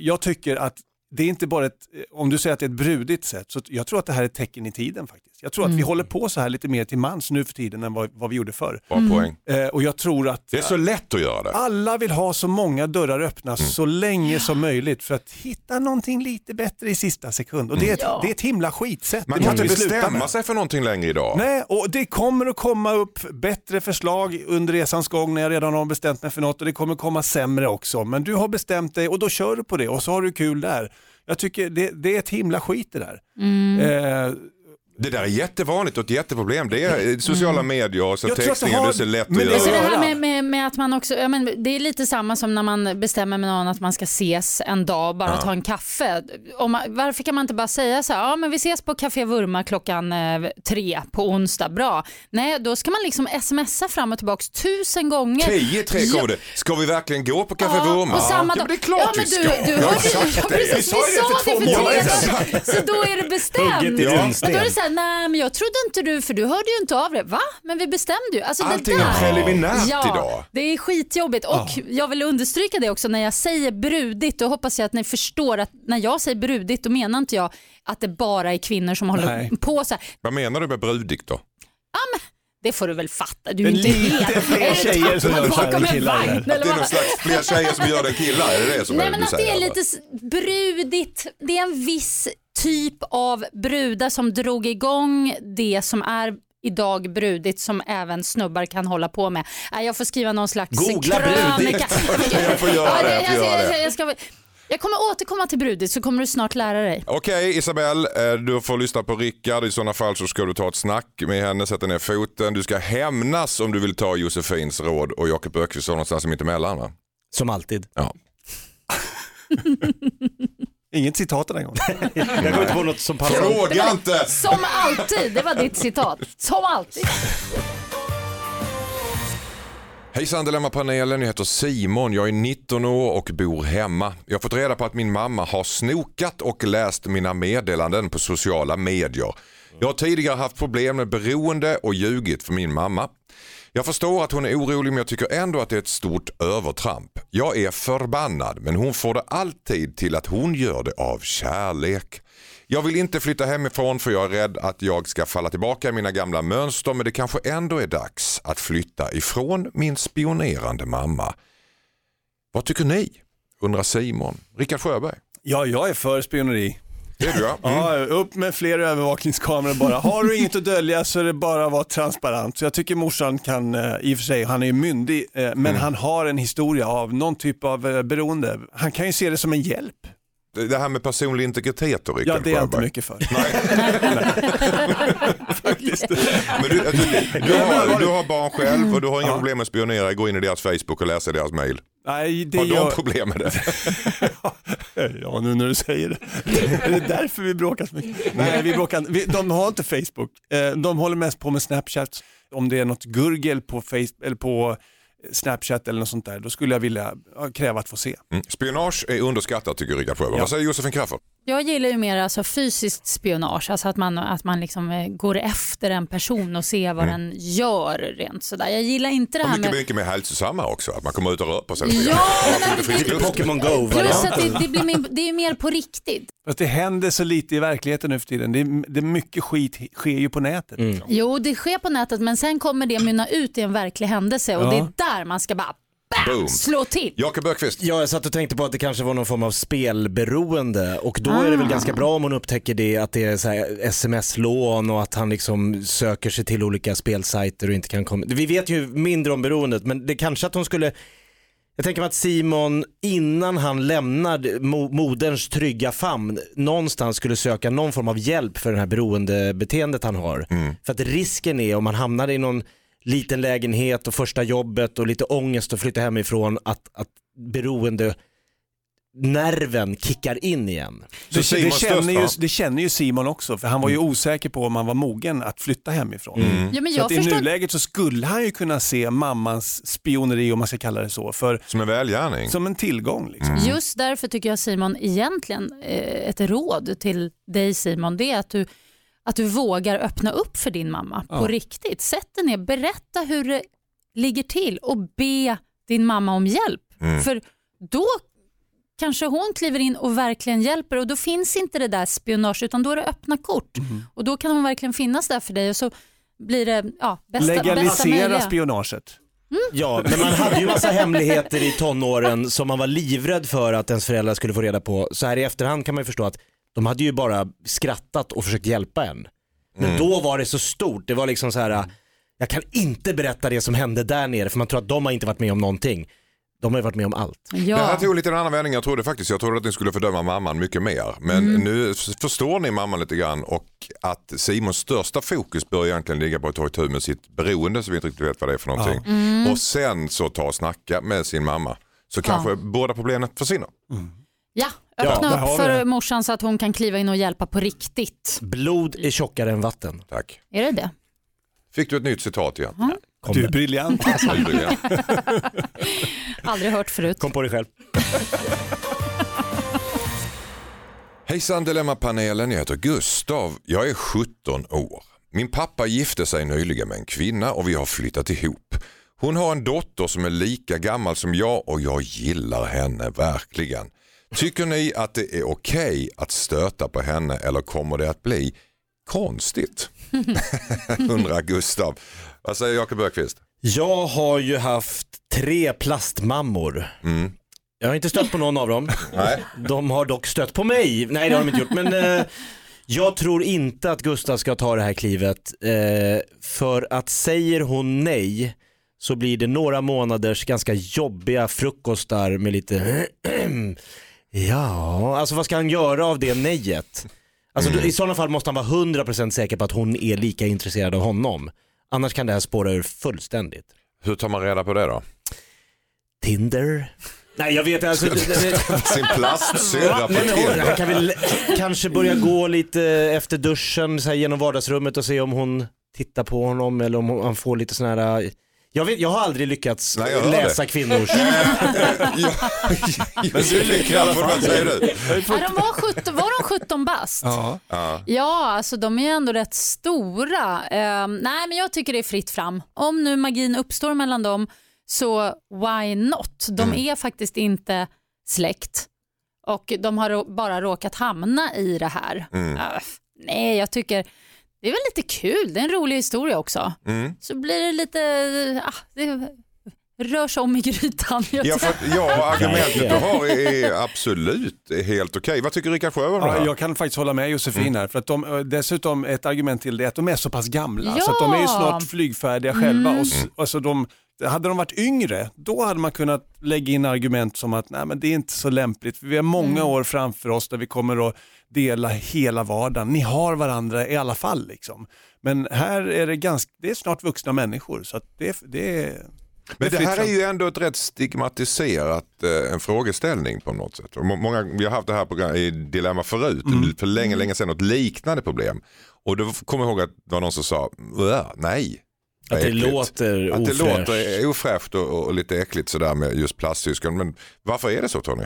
jag tycker att det är inte bara ett, om du säger att det är ett brudigt sätt, så jag tror att det här är ett tecken i tiden faktiskt. Jag tror att vi Mm. håller på så här lite mer till mans nu för tiden än vad, vad vi gjorde förr. bra Mm. poäng. Eh, och jag tror att Det är så lätt att göra det. alla vill ha så många dörrar öppna Mm. så länge som möjligt för att hitta någonting lite bättre i sista sekund. Och det är ett, Ja. det är ett himla skitsätt. Man kan måste inte bestämma med. sig för någonting längre idag. Nej, och det kommer att komma upp bättre förslag under resans gång när jag redan har bestämt mig för något och det kommer komma sämre också. Men du har bestämt dig och då kör du på det och så har du kul där. Jag tycker det, det är ett himla skit det där. Mm. Eh, Det där är jättevanligt och ett jätteproblem. Det är eh, sociala medier och så Jag tror att det textningen, har- det är så lätt men att det är Så det göra. här med, med, med att man också, ja, men det är lite samma som när man bestämmer med någon att man ska ses en dag bara ta en kaffe. Om man, varför kan man inte bara säga så här, ja men vi ses på Café Vurma klockan eh, tre på onsdag, bra. Nej, då ska man liksom smsa fram och tillbaka tusen gånger. 10 tre Ja. kommer det. Ska vi verkligen gå på Café Ja, Vurma? och samma Ja, dag. men det är klart ja, men vi du, ska. du Jag har hörde, ja, det. precis, Vi sa det för två det månader tre sedan. Så då är det bestämt. Hugget i Och dunsten. då är det så här, nej men jag trodde inte du, för du hörde ju inte av det. Va? Men vi bestämde ju. Alltså, Allting det är där. preliminärt ja, idag. Det är skitjobbigt och jag vill understryka det också när jag säger brudigt, då hoppas jag att ni förstår att när jag säger brudigt då menar inte jag att det bara är kvinnor som håller Nej. på så här. Vad menar du med brudigt då? Det får du väl fatta, du är inte helt... fler är tjejer som gör bakom en vagn, Att det är någon slags fler tjejer som gör det än killar? Är det det som Nej är- men du att det säger? är lite brudigt, det är en viss typ av brudar som drog igång det som är idag brudigt som även snubbar kan hålla på med. Nej, Jag får skriva någon slags Googla krönika. Jag får göra det, jag får jag, göra jag, det. jag, ska, jag kommer återkomma till brudigt så kommer du snart lära dig. Okej Isabelle, eh, du får lyssna på Rickard. I sådana fall så ska du ta ett snack med henne, sätta ner foten. Du ska hämnas om du vill ta Josefins råd och Jakob Ökvist någonstans mittemellan va? Som alltid. Ja. inget citat den här gången. Jag går inte på något som passar. Fråga inte! Som alltid, det var ditt citat. Som alltid. Hejsan Dilemmapanelen, jag heter Simon, jag är 19 år och bor hemma. Jag har fått reda på att min mamma har snokat och läst mina meddelanden på sociala medier. Jag har tidigare haft problem med beroende och ljugit för min mamma. Jag förstår att hon är orolig men jag tycker ändå att det är ett stort övertramp. Jag är förbannad men hon får det alltid till att hon gör det av kärlek. Jag vill inte flytta hemifrån för jag är rädd att jag ska falla tillbaka i mina gamla mönster men det kanske ändå är dags att flytta ifrån min spionerande mamma. Vad tycker ni? Undrar Simon. Rickard Sjöberg. Ja, jag är för spioneri. Det är du ja. Mm. Ja, upp med fler övervakningskameror bara. Har du inget att dölja så är det bara att vara transparent. Så jag tycker morsan kan, eh, i och för sig, han är ju myndig, eh, men Mm. han har en historia av någon typ av eh, beroende. Han kan ju se det som en hjälp. Det här med personlig integritet Rickard Ja, det är jag inte mycket för. Men du, alltså, du, har, du har barn själv och du har inga problem med att spionera, gå in i deras Facebook och läsa deras mail. Nej, det Har de gör... problem med det? Ja, nu när du säger det. Är det därför vi bråkar så mycket? Nej, vi bråkar. Vi, de har inte Facebook. Eh, De håller mest på med Snapchat. Om det är något gurgel på, Facebook, eller på Snapchat eller något sånt där, då skulle jag vilja ja, kräva att få se. Mm. Spionage är underskattat tycker Rickard Sjöberg. Ja. Vad säger Josefin Crafoord? Jag gillar ju mer alltså fysiskt spionage, alltså att man, att man liksom eh, går efter en person och ser vad den gör rent sådär. Jag gillar inte det Och här mycket, med... mycket mer hälsosamma också, att man kommer ut och rör på sig. Ja, men det, luft. Pokémon Go plus att varianten. det, det, blir mer, det är mer på riktigt. Fast det händer så lite i verkligheten nu för tiden. Det är, det är mycket skit sker ju på nätet. Mm. Jo, det sker på nätet men sen kommer det mynna ut i en verklig händelse och Ja. det är där man ska bara bam, Boom. slå till. Jakob Ökvist. Ja, jag satt och tänkte på att det kanske var någon form av spelberoende och då är det väl Ah. ganska bra om hon upptäcker det att det är så här sms-lån och att han liksom söker sig till olika spelsajter och inte kan komma. Vi vet ju mindre om beroendet men det kanske att hon skulle jag tänker mig att Simon innan han lämnar mo- moderns trygga famn någonstans skulle söka någon form av hjälp för det här beroendebeteendet han har. För att risken är om man hamnar i någon liten lägenhet och första jobbet och lite ångest och flytta hemifrån att, att beroende nerven kickar in igen. Så Det, det, känner ju, det känner ju Simon också, för han var ju osäker på om han var mogen att flytta hemifrån. Ja, men Så jag att I förstår nuläget så skulle han ju kunna se mammans spioneri, om man ska kalla det så, för, Som en välgärning. som en tillgång. Liksom. Just därför tycker jag Simon, egentligen eh, ett råd till dig Simon, det är att du, att du vågar öppna upp för din mamma på riktigt. Sätt dig ner, berätta hur det ligger till och be din mamma om hjälp. För då kanske hon kliver in och verkligen hjälper och då finns inte det där spionage utan då är det öppna kort och då kan hon verkligen finnas där för dig och så blir det ja, bästa, bästa Legalisera möjliga. spionaget. Ja, men man hade ju massa hemligheter i tonåren som man var livrädd för att ens föräldrar skulle få reda på. Så här i efterhand kan man ju förstå att de hade ju bara skrattat och försökt hjälpa en. Men då var det så stort, det var liksom så här, jag kan inte berätta det som hände där nere för man tror att de har inte varit med om någonting. De har ju varit med om allt. Det här Ja. tog lite en annan vändning. Jag trodde faktiskt jag trodde att ni skulle fördöma mamman mycket mer. Men Mm. nu förstår ni mamman lite grann och att Simons största fokus bör egentligen ligga på att ta itu med sitt beroende så vi inte riktigt vet vad det är för någonting. Mm. Och sen så ta och snacka med sin mamma. Så kanske båda problemen försvinner. ja, öppna har upp för morsan så att hon kan kliva in och hjälpa på riktigt. Blod är tjockare än vatten. Tack. Är det det? Fick du ett nytt citat igen? Kom, Du är briljant. Aldrig hört förut. Kom på dig själv. Hejsan Dilemmapanelen, jag heter Gustav. Jag är 17 år. Min pappa gifte sig nyligen med en kvinna och vi har flyttat ihop. Hon har en dotter som är lika gammal som jag och jag gillar henne verkligen. Tycker ni att det är okej att stöta på henne eller kommer det att bli konstigt? Undrar Gustav. Vad säger Jakob Öqvist? Jag har ju haft tre plastmammor. Jag har inte stött på någon av dem. Nej. De har dock stött på mig. Nej det har de inte gjort. Men eh, jag tror inte att Gustav ska ta det här klivet. Eh, för att säger hon nej så blir det några månaders ganska jobbiga frukostar med lite Ja, alltså vad ska han göra av det nejet? Alltså I sådana fall måste han vara 100% säker på att hon är lika intresserad av honom. Annars kan det här spåra ur fullständigt. Hur tar man reda på det då? Tinder? Nej jag vet alltså. Sin plastsyrra på Tinder. kan väl kanske börja gå lite efter duschen så här, genom vardagsrummet och se om hon tittar på honom eller om han får lite sån här äh, jag, vet, jag har aldrig lyckats Nej, jag läsa kvinnors... Ja, Josefin Crafoord, vad säger du? Ja, de var, 17, var de 17 bast? Ja. Ja, alltså de är ändå rätt stora. Ehm, nej, men jag tycker det är fritt fram. Om nu magin uppstår mellan dem, så why not? De Mm. är faktiskt inte släkt och de har bara råkat hamna i det här. Mm. Äh, nej, jag tycker det är väl lite kul. Det är en rolig historia också. Mm. Så blir det lite, ah, det rör sig om i grytan. Jag Ja, för, ja, argumentet du har är absolut helt okej. Vad tycker Rickard Sjöberg om det Ja, här? jag kan faktiskt hålla med Josefin här. För att de, eh, dessutom ett argument till det är att de är så pass gamla. Så att de är ju Ja. snart flygfärdiga själva. Och, s- alltså de, hade de varit yngre, då hade man kunnat lägga in argument som att Nej, men det är inte så lämpligt. För vi har många år framför oss där vi kommer att dela hela vardagen. Ni har varandra i alla fall. Liksom. Men här är det, ganska, det är snart vuxna människor. Så att det, det är... Men det här är ju ändå ett rätt stigmatiserat eh, en frågeställning på något sätt. Och Många, vi har haft det här program, i Dilemma förut, Mm. för länge, länge sedan, något liknande problem. Och då kommer jag ihåg att det var någon som sa, "Åh, nej. Att det äckligt." låter Att det ofräscht. låter ofräscht och, och lite äckligt sådär med just plastsyskon. Men varför är det så Tony?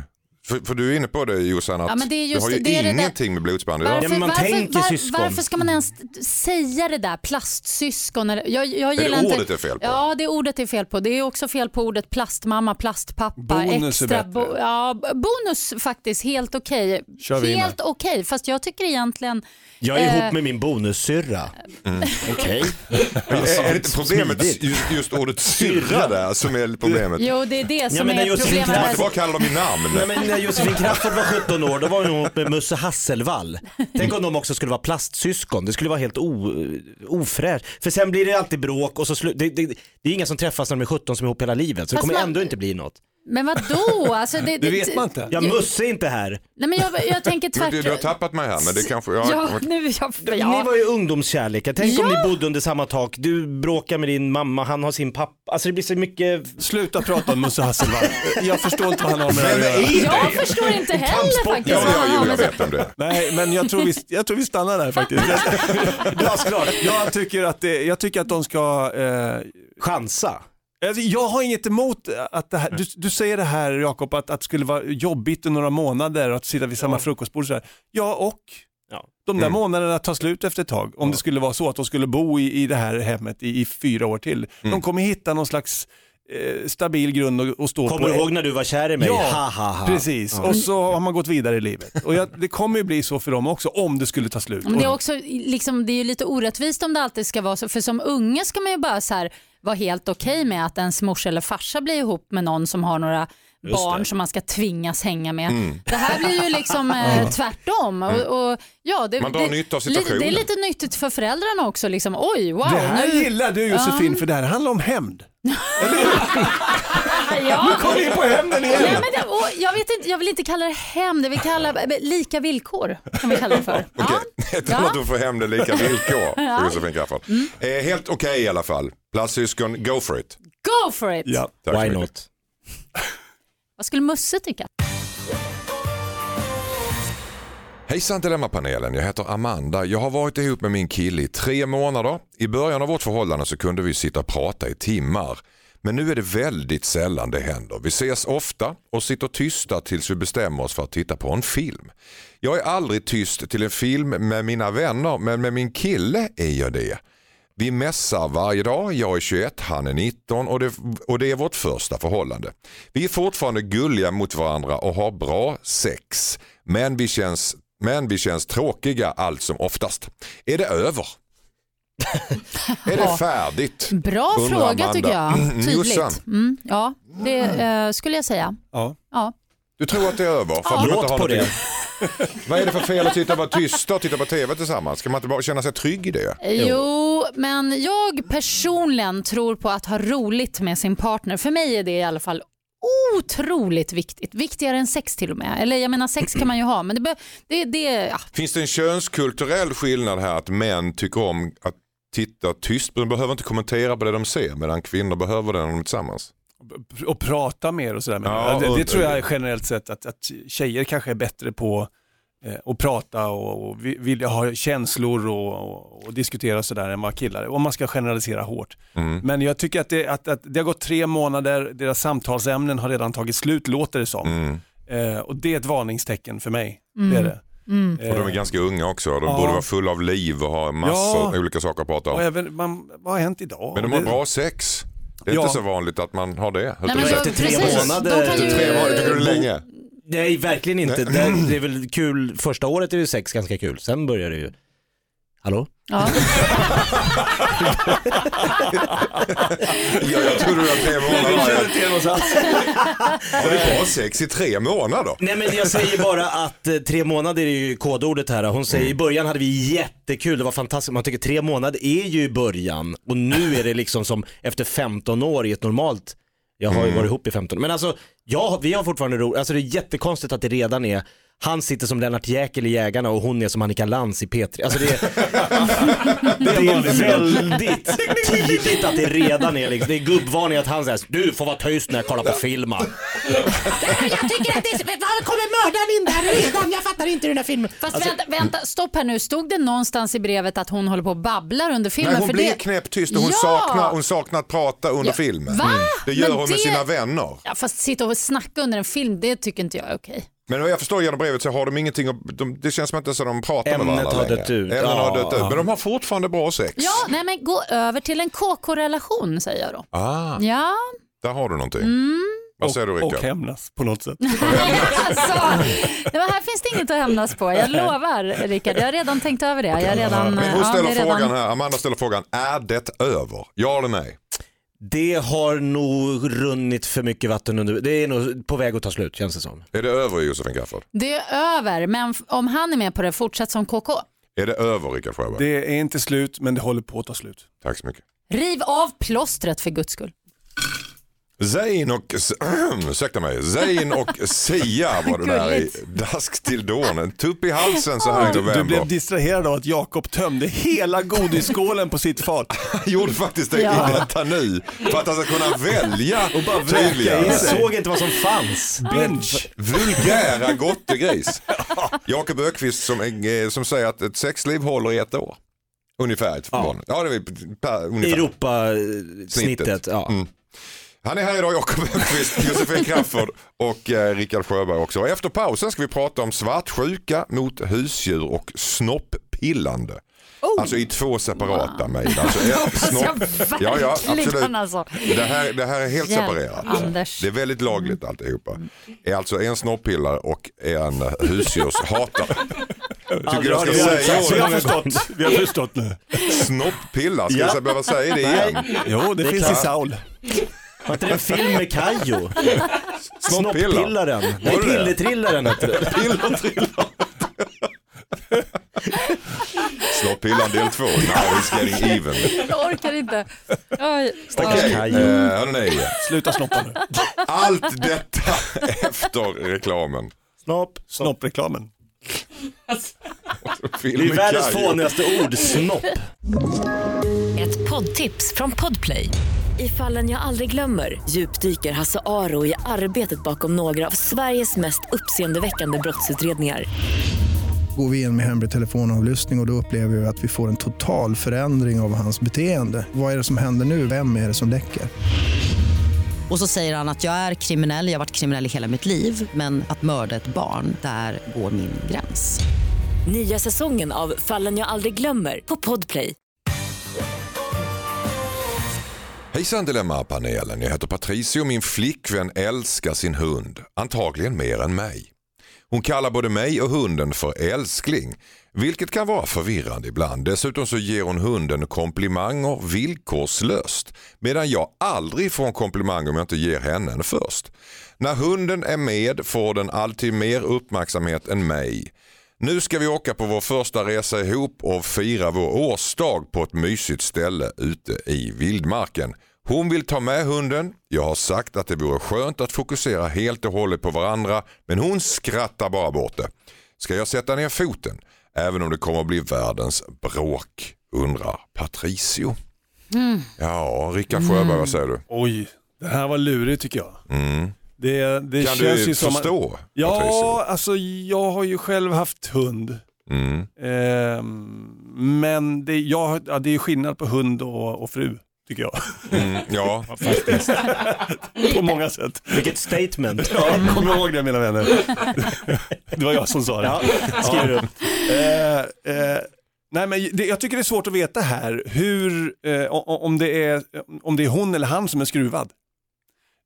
För, för du är inne på det Jossan, att Ja, men det är just har ju det- det är det ingenting med blodsband att göra. Ja, tänker syskon. varför ska man ens säga det där plastsyskon? Eller- Jag, jag det gillar inte, ordet är fel på? Ja, det är ordet är fel på. Det är också fel på ordet plastmamma, plastpappa, Bonus är extra. bättre. ja, bonus faktiskt helt okej. Vi Helt okej, fast jag tycker egentligen Jag är Eh. ihop med min bonussyrra. Okej. är, är det inte problemet just, just ordet syrra där som är problemet? Jo, det är det som men när är Kan man problemet. inte bara kalla dem i namn? Men när Josefin Crafoord var 17 år, då var hon ihop med Musse Hasselvall. Tänk om de också skulle vara plastsyskon, det skulle vara helt ofräscht. För sen blir det alltid bråk och så slu, det, det, det är inga som träffas när de är 17 som är ihop hela livet, så det Fast kommer man- ändå inte bli något. Men vad då? Alltså, det, Det vet man inte. Ja, Musse är inte här. Nej, men jag, jag tänker Du, du, har tvärtom. tappat mig här men det kanske... Ja, Ja, nu, jag, Ni ja. var ju ungdomskärlekar. Tänk om Ja. ni bodde under samma tak. Du bråkar med din mamma, han har sin pappa. Alltså det blir så mycket... Sluta prata om Musse Hasselvall. Jag förstår inte vad han har med det att göra. är jag förstår inte heller kampsport. faktiskt. Ja, vad ja, han jo, har jag med sig- vet om det. Nej, men jag tror vi, jag tror vi stannar där faktiskt. Glasklart. Jag tycker att, det, jag tycker att de ska eh, Chansa. Alltså, jag har inget emot att det här, du, du säger det här Jakob, att, att det skulle vara jobbigt i några månader att sitta vid samma frukostbord. Så här. Ja, och Ja. de där månaderna tar slut efter ett tag. Om det skulle vara så att de skulle bo i, i det här hemmet i, i fyra år till. De kommer hitta någon slags eh, stabil grund att, att stå Kommer på. du ihåg när du var kär i mig? Ja, ha, ha, ha. precis. Och så har man gått vidare i livet. Och jag, det kommer ju bli så för dem också om det skulle ta slut. Men det är också liksom, det är ju lite orättvist om det alltid ska vara så. För som unge ska man ju bara så här, vara helt okej med att ens morsa eller farsa blir ihop med någon som har några barn det. som man ska tvingas hänga med. Mm. Det här blir ju liksom eh, tvärtom. Och, och, ja, det, Man drar det, nytta av lite- Det är situationen. lite nyttigt för föräldrarna också. Liksom. Oj, wow. det här nu, gillar du Josefin för det här handlar om hämnd. Ja. Kom in på hämnden igen. Nej, men det, och jag, vet inte, jag vill inte kalla det hem, det vill kalla det lika villkor. Kan vi kalla det för. Ja. Okej, du får hem det lika villkor för Josefin Crafoord. Mm. Eh, helt okej i alla fall. Plastsyskon, go for it. Go for it! Ja. Tack Why not? Vad skulle Musse tycka? Hejsan Dilemmapanelen, jag heter Amanda. Jag har varit ihop med min kille i tre månader. I början av vårt förhållande så kunde vi sitta och prata i timmar. Men nu är det väldigt sällan det händer. Vi ses ofta och sitter tysta tills vi bestämmer oss för att titta på en film. Jag är aldrig tyst till en film med mina vänner men med min kille är jag det. Vi mässar varje dag, jag är 21, han är 19 och det, och det är vårt första förhållande. Vi är fortfarande gulliga mot varandra och har bra sex. Men vi känns, men vi känns tråkiga allt som oftast. Är det över? är det färdigt? Bra Undrar fråga Amanda. tycker jag. Mm, Tydligt. Jossan. Mm, ja, det eh, skulle jag säga. Ja. Ja. Du tror att det är över? För att du Låt inte har på någonting- det. Vad är det för fel att sitta och vara tysta och titta på tv tillsammans? Ska man inte bara känna sig trygg i det? Jo, men jag personligen tror på att ha roligt med sin partner. För mig är det i alla fall otroligt viktigt. Viktigare än sex till och med. Eller jag menar sex kan man ju ha men det, det, det ja. Finns det en könskulturell skillnad här att män tycker om att titta tyst? De behöver inte kommentera på det de ser medan kvinnor behöver det när de är tillsammans. och prata mer och sådär. Ja, det, det tror jag generellt sett att, att tjejer kanske är bättre på eh, att prata och, och vi- vilja ha känslor och, och, och diskutera sådär än vad killar är. Om man ska generalisera hårt. Mm. Men jag tycker att det, att, att det har gått tre månader, deras samtalsämnen har redan tagit slut låter det som. Mm. Eh, och det är ett varningstecken för mig. Det är det. Och de är ganska unga också. De Ja. borde vara fulla av liv och ha massor Ja. olika saker att prata Och om. även, man, vad har hänt idag? Men de har Det- bra sex. Det är Ja. inte så vanligt att man har det. Nej, men det är- jag- efter tre precis. månader- De kan ju- Tre månader, tycker du det är länge? Nej, verkligen inte. Det, det är väl kul, första året är ju sex ganska kul, sen börjar det ju... Hallå? Ja. Ja, jag trodde du var tre månader. Har vi bra sex i tre månader? Nej men jag säger bara att eh, tre månader är ju kodordet här. Hon säger i början hade vi jättekul, det var fantastiskt. Man tycker tre månader är ju i början och nu är det liksom som efter 15 år i ett normalt, jag har ju varit ihop i 15 men alltså ja, vi har fortfarande roligt, alltså det är jättekonstigt att det redan är han sitter som Lennart Jäkel i Jägarna och hon är som Annika Lantz i P3. Alltså det är, det är väldigt tidigt att det redan är liksom, det är gubbvarning att han säger du får vara tyst när jag kollar på filmen. jag tycker att det är, var kommer mördaren in där redan? Jag fattar inte den här filmen. Fast Alltså, vänta, vänta, stopp här nu. Stod det någonstans i brevet att hon håller på och babblar under filmen? Nej, hon För blir det... knäpptyst och hon, Ja! saknar, hon saknar att prata under Ja. filmen. Va? Det gör Men hon med det- sina vänner. Ja, fast sitta och snacka under en film, det tycker inte jag är okej. Men vad jag förstår genom brevet så har de ingenting, att, de, det känns som att inte så de pratar med Ämnet varandra har dött ut. Ämnet har Ja. dött ut. Men de har fortfarande bra sex. Ja, nej men gå över till en KK-relation säger jag då. Ah, Ja, där har du någonting. Mm. Vad säger du och Rickard? hämnas på något sätt. alltså, det var, här finns det inget att hämnas på. Jag lovar Rickard, jag har redan tänkt över det. Jag har redan, Men hon ja, ställer det är redan... frågan här, Amanda ställer frågan, är det över? Ja eller nej? Det har nog runnit för mycket vatten under, det är nog på väg att ta slut känns det som. Är det över Josefin Crafoord? Det är över, men om han är med på det, fortsätt som KK. Är det över Rickard Sjöberg? Det är inte slut men det håller på att ta slut. Tack så mycket. Riv av plåstret för guds skull. Zayn och, ursäkta mig, Zayn och Sia var det där i. Dask till dawn. En tupp i halsen så här i Du november. blev distraherad av att Jakob tömde hela godisskålen på sitt fat. Han gjorde faktiskt det Ja. i detta nu för att han ska kunna välja och bara vräka Jag såg inte vad som fanns. Binge. Vulgära gottegris. Jakob Ökvist som, eh, som säger att ett sexliv håller i ett år. Ungefär. Ett Ja. barn. ja det är per, ungefär. Europa-snittet. Ja. Mm. Han är här idag, Jakob Öqvist, Josefin Crafoord och eh, Rickard Sjöberg också. Och efter pausen ska vi prata om svartsjuka mot husdjur och snopppillande. Oh. Alltså i två separata mejl. Alltså, ett snopp... Jag Ja, ja, absolut. alltså. Det här, det här är helt Hjälp, separerat. Anders. Det är väldigt lagligt alltihopa. är alltså en snoppillare och en husdjurshatare. Tycker Aldrig jag ska det varit säga så Vi har förstått, vi har förstått nu. snopppillar, ska Ja. jag behöva säga det igen? Jo, det, Det är finns klart. i Saul. Var inte det en film med Kajo? Snopppillar. Snopppillaren. Nej? Pilletrillaren hette det. Pillertrillar. Snopppillan del två, now it's getting even. Jag orkar inte. Stackars Okej, Kajo. eh. Sluta snoppa nu. Allt detta efter reklamen. Snopp. Snoppreklamen. Det Filmen är världens Kajo. fånigaste ord, snopp. Ett poddtips från Podplay. I fallen jag aldrig glömmer djupdyker Hasse Aro i arbetet bakom några av Sveriges mest uppseendeväckande brottsutredningar. Går vi in med hemlig telefonavlyssning och, och då upplever vi att vi får en total förändring av hans beteende. Vad är det som händer nu? Vem är det som läcker? Och så säger han att jag är kriminell, jag har varit kriminell i hela mitt liv men att mörda ett barn, där går min gräns. Nya säsongen av Fallen jag aldrig glömmer på Podplay. Hejsan Dilemma-panelen, jag heter Patricio och min flickvän älskar sin hund, antagligen mer än mig. Hon kallar både mig och hunden för älskling, vilket kan vara förvirrande ibland. Dessutom så ger hon hunden komplimanger villkorslöst, medan jag aldrig får en komplimang om jag inte ger henne en först. När hunden är med får den alltid mer uppmärksamhet än mig. Nu ska vi åka på vår första resa ihop och fira vår årsdag på ett mysigt ställe ute i vildmarken. Hon vill ta med hunden. Jag har sagt att det vore skönt att fokusera helt och hållet på varandra men hon skrattar bara bort det. Ska jag sätta ner foten? Även om det kommer att bli världens bråk, undrar Patricio. Ja, Rickard Sjöberg, vad säger du? Oj, det här var lurigt tycker jag. Mm. Det, det Kan känns du ju som att- förstå Ja, Patricio? alltså jag har ju själv haft hund. Mm. Ehm, men det, jag, ja, det är skillnad på hund och, och fru, tycker jag. Mm, ja, på många sätt. Vilket statement. Ja, kom ihåg det mina vänner. Det var jag som sa det. Ja, skriver upp. Eh, eh, nej, men det, jag tycker det är svårt att veta här hur, eh, om, det är, om det är hon eller han som är skruvad.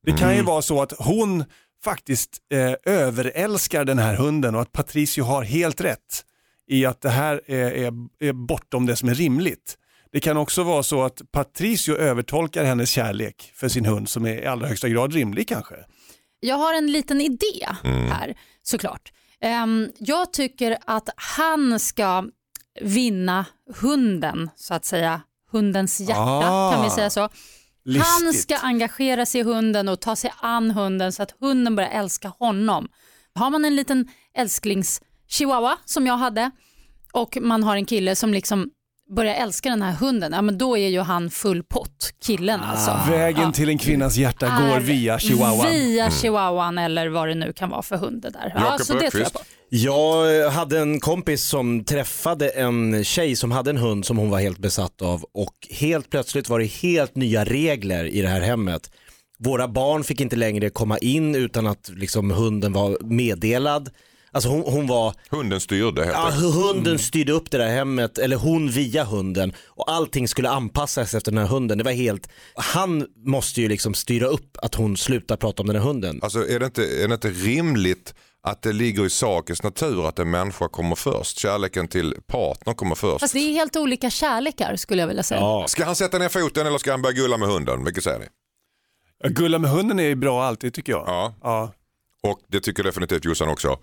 Det kan ju Mm. vara så att hon faktiskt eh, överälskar den här hunden och att Patricio har helt rätt i att det här är, är, är bortom det som är rimligt. Det kan också vara så att Patricio övertolkar hennes kärlek för sin hund som är i allra högsta grad rimlig kanske. Jag har en liten idé här såklart. Ehm, jag tycker att han ska vinna hunden, så att säga. Hundens hjärta, Ah. kan vi säga så. Han Listigt. ska engagera sig i hunden och ta sig an hunden så att hunden börjar älska honom. Har man en liten älsklings chihuahua som jag hade och man har en kille som liksom börjar älska den här hunden, ja, men då är ju han full pott, killen alltså. Vägen Ja. till en kvinnas hjärta går via chihuahuan. Via chihuahuan eller vad det nu kan vara för hund det där. Ja, Jakob så det tror jag på. Jag hade en kompis som träffade en tjej som hade en hund som hon var helt besatt av och helt plötsligt var det helt nya regler i det här hemmet. Våra barn fick inte längre komma in utan att liksom hunden var meddelad. Alltså hon, hon var, hunden styrde helt ja, hunden styrde upp det där hemmet, eller hon via hunden och allting skulle anpassas efter den här hunden. Det var helt, han måste ju liksom styra upp att hon slutar prata om den här hunden. Alltså är det, inte, är det inte rimligt att det ligger i sakens natur att en människa kommer först? Kärleken till partner kommer först. Fast det är helt olika kärlekar skulle jag vilja säga. Ja. Ska han sätta ner foten eller ska han börja gulla med hunden? Vilket säger ni? Gulla med hunden är ju bra alltid tycker jag. Ja, Ja. och det tycker definitivt Jossan också.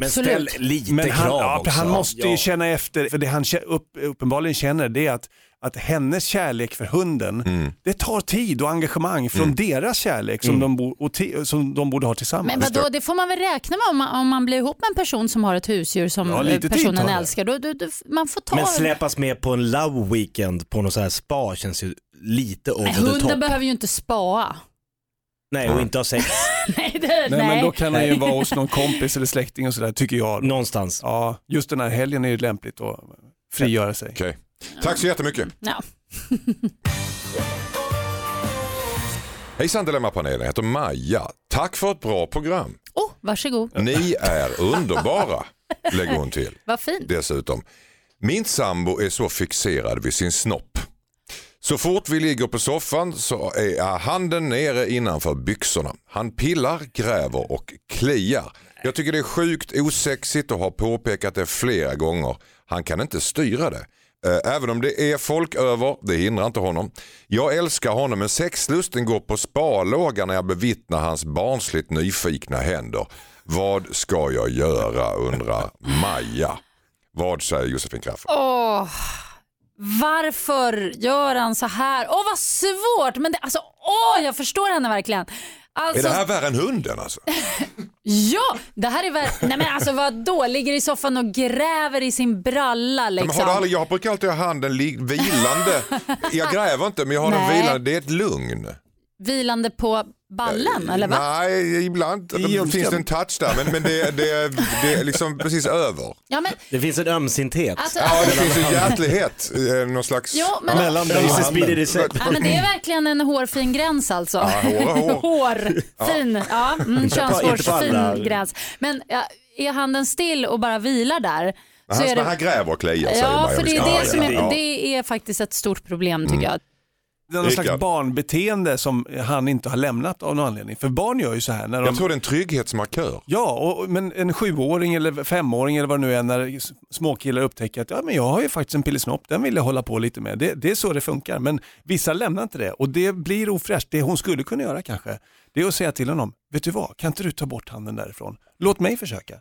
Men ställ Absolut. lite Men han, krav ja, också. han måste ju Ja. känna efter, för det han upp, uppenbarligen känner det är att, att hennes kärlek för hunden, det tar tid och engagemang från deras kärlek som, de bo, och ti- som de borde ha tillsammans. Men vadå, det får man väl räkna med om man, om man blir ihop med en person som har ett husdjur som Ja, personen älskar. Då, då, då, man får ta Men släpas med på en love weekend på något så här spa känns ju lite over Nej, the Hunden top. behöver ju inte spaa. Nej, och inte ha sex nej, det, Nej, nej. men då kan han ju vara hos någon kompis eller släkting och sådär tycker jag. någonstans. Ja, just den här helgen är ju lämpligt att frigöra sig. Okej. Tack så jättemycket. Ja. Hejsan Dilemmapanelen, jag heter Maja. Tack för ett bra program. Oh, varsågod, Ni är underbara, lägger hon till. vad fint. Dessutom. Min sambo är så fixerad vid sin snopp. Så fort vi ligger på soffan så är handen nere innanför byxorna. Han pillar, gräver och kliar. Jag tycker det är sjukt osexigt och har påpekat det flera gånger. Han kan inte styra det. Eh, även om det är folk över, det hindrar inte honom. Jag älskar honom men sexlusten går på sparlåga när jag bevittnar hans barnsligt nyfikna händer. Vad ska jag göra undrar Maja. Vad säger Josefin Crafoord? Åh, varför gör han så här? Åh, vad svårt. Men det, alltså, åh, jag förstår henne verkligen. Alltså, Är det här värre än hunden alltså? Ja, det här är väl... Nej men alltså vad då? Ligger i soffan och gräver i sin bralla Men liksom. har du aldrig, jag brukar alltid ha handen vilande. Jag gräver inte men jag har den Nej. vilande. Det är ett lugn. Vilande på ballen eller va? Nej, ibland det finns det en touch där men, men det, det, det är liksom precis över. Ja, men, Det finns en ömsinthet. alltså, Ja, det finns ju hjärtlighet. eh, Någon slags... jo, men, Mellan dig och ja, men det är verkligen en hårfin gräns alltså. Ja, hår är hår. Hårfin, ja. Mm, på alla. könshårsfin gräns. Men ja, är handen still och bara vilar där Men så han, är men det... han gräver och kliar säger Ja, för det är Ja, det som är, ja. det är faktiskt ett stort problem tycker jag. Det är någon slags barnbeteende som han inte har lämnat av någon anledning. För barn gör ju så här. När de... Jag tror det är en trygghetsmarkör. Ja, och, men en sjuåring eller femåring eller vad det nu är när småkillar upptäcker att ja, men jag har ju faktiskt en pillesnopp, den vill jag hålla på lite med. Det, det är så det funkar, men vissa lämnar inte det och det blir ofräscht. Det hon skulle kunna göra kanske, det är att säga till honom, vet du vad, kan inte du ta bort handen därifrån? Låt mig försöka.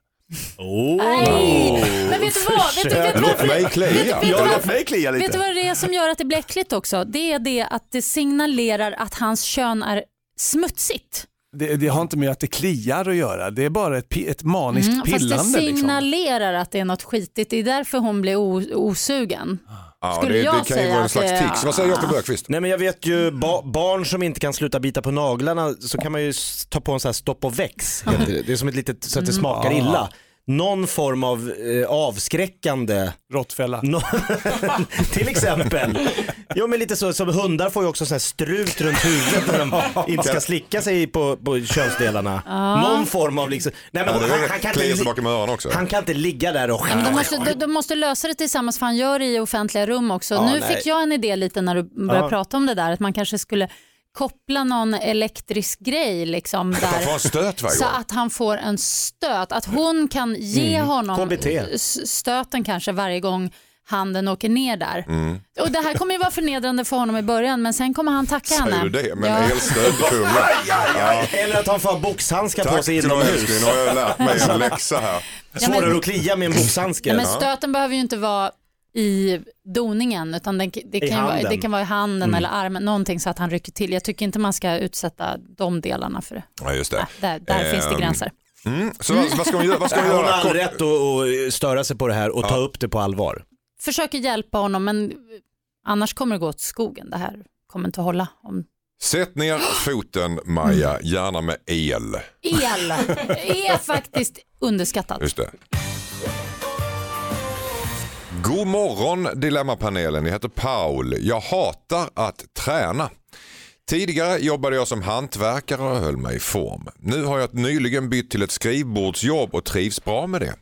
Oh. Nej, men vet du vad? Vet du, vet du Låt varför- mig klia. vet du Ja, vad- låt mig klia lite. Vet du vad det är som gör att det blir äckligt också? Det är det att det signalerar att hans kön är smutsigt. Det, det har inte med att det kliar att göra, det är bara ett, ett maniskt Mm, fast det pillande. liksom. signalerar att det är något skitigt. Det är därför hon blir osugen. Ja, Skulle det, det jag kan ju säga vara en slags det- tics. Vad säger Jakob Öqvist? Nej men jag vet ju ba barn som inte kan sluta bita på naglarna så kan man ju ta på en sån här stopp och väx. det. Det är som ett litet så att det smakar illa. Någon form av eh, avskräckande, Råttfälla. Till exempel. Jo men lite så, som hundar får ju också så här strut runt huvudet när de inte ska slicka sig på, på könsdelarna. Någon form av liksom, nej men Ja, han, han, kan inte, han kan inte ligga där och men de, måste, de, de måste lösa det tillsammans för han gör det i offentliga rum också. Ja, nu nej. fick jag en idé lite när du började Ja. prata om det där att man kanske skulle koppla någon elektrisk grej liksom där. en stöt varje Så gång. att han får en stöt, att hon kan ge honom KBT. s- stöten kanske varje gång handen åker ner där. Mm. Och det här kommer ju vara förnedrande för honom i början men sen kommer han tacka henne. Säger du det? Men Ja. elstöd. Ja. Eller att han får ha boxhandskar på Tack sig inomhus. älskling, nu har jag lärt mig en läxa här. Svårare att klia med en boxhandske. Ja, men stöten behöver ju inte vara i doningen utan den, det, kan ju vara, det kan vara i handen eller armen, någonting så att han rycker till. Jag tycker inte man ska utsätta de delarna för det. Ja, just det. Nej, där där finns det Ehm, gränser. Mm. Så vad, vad ska hon göra? Vad ska hon Hon har all rätt att, störa sig på det här och ta upp det på allvar. Försöker hjälpa honom men annars kommer det gå åt skogen. Det här kommer inte att hålla. Om Sätt ner foten Maja, gärna med el. el är faktiskt underskattat. Just det. God morgon Dilemmapanelen, jag heter Paul. Jag hatar att träna. Tidigare jobbade jag som hantverkare och höll mig i form. Nu har jag nyligen bytt till ett skrivbordsjobb och trivs bra med det.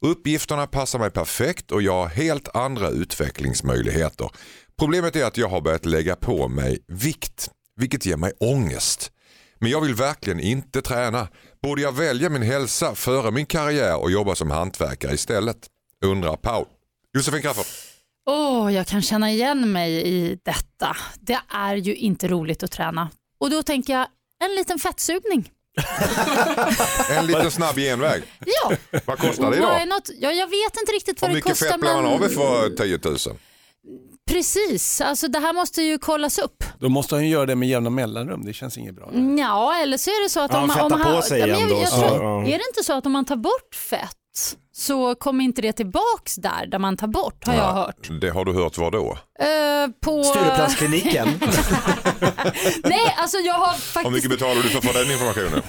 Uppgifterna passar mig perfekt och jag har helt andra utvecklingsmöjligheter. Problemet är att jag har börjat lägga på mig vikt, vilket ger mig ångest. Men jag vill verkligen inte träna. Borde jag välja min hälsa före min karriär och jobba som hantverkare istället? Undrar Paul. Josefin Crafoord. Åh, jag kan känna igen mig i detta. Det är ju inte roligt att träna. Och då tänker jag, en liten fettsugning. En liten snabb genväg. Ja, Vad kostar det då? why not? Ja, jag vet inte riktigt vad Hur det mycket kostar. fett blir man av med för 10 000? Precis, alltså det här måste ju kollas upp. Då måste han ju göra det med jämna mellanrum, det känns inget bra. Ja, eller så är det så att Ja, om, han om fettar han... på sig ja, igen då, tror, ja. Är det inte så att om man tar bort fett så kommer inte det tillbaks där, där man tar bort, har jag hört. Det har du hört vad då? Eh, på... Stureplanskliniken. Nej, alltså jag har Hur faktiskt... mycket betalar du för, för den informationen?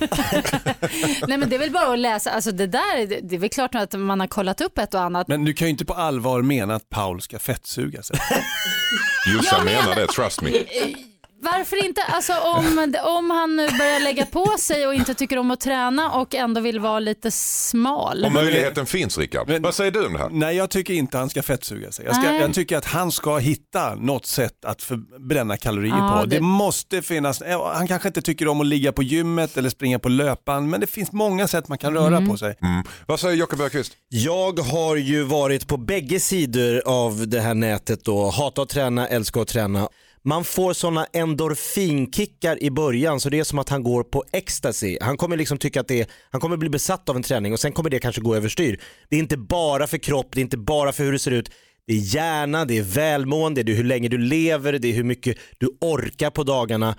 Nej men det är väl bara att läsa, alltså det där, det- är väl klart att man har kollat upp ett och annat. Men du kan ju inte på allvar mena att Paul ska fettsuga sig. Jossan Jag menar- menar det, trust me. Varför inte? Alltså om, om han nu börjar lägga på sig och inte tycker om att träna och ändå vill vara lite smal. Om möjligheten finns Rickard. Men- Vad säger du om det här? Nej, jag tycker inte han ska fettsuga sig. Jag, ska, jag tycker att han ska hitta något sätt att förbränna kalorier Ja, på. Det... det- måste finnas, han kanske inte tycker om att ligga på gymmet eller springa på löpan, men det finns många sätt man kan röra Mm. på sig. Mm. Vad säger Jocke Bergqvist? Jag har ju varit på bägge sidor av det här nätet då. Hata att träna, älska att träna. Man får sådana endorfinkickar i början så det är som att han går på ecstasy. Han kommer liksom tycka att det är, han kommer bli besatt av en träning och sen kommer det kanske gå överstyr. Det är inte bara för kropp, det är inte bara för hur det ser ut. Det är hjärna, det är välmående, det är hur länge du lever, det är hur mycket du orkar på dagarna.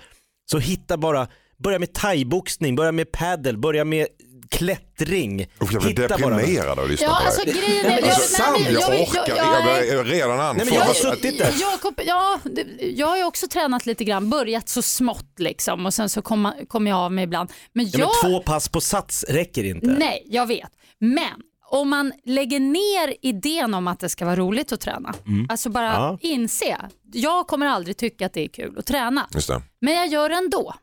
Så hitta bara, börja med thaiboxning, börja med padel, börja med klättring. Usch, jag blir deprimerad av att lyssna Ja, på alltså det här. grejen är... jag- nej, men Jag jag- orkar, jag- jag jag- börjar redan Nej, men andfådd. jag har Att- suttit där. Jakob, ja, det- jag har ju också tränat lite grann, börjat så smått liksom och sen så kommer kom jag av mig ibland. Men Ja, jag, men två pass på sats räcker inte. nej, jag vet. Men om man lägger ner idén om att det ska vara roligt att träna, alltså bara Mm. Ja. inse, jag kommer aldrig tycka att det är kul att träna, Just det. men jag gör det ändå.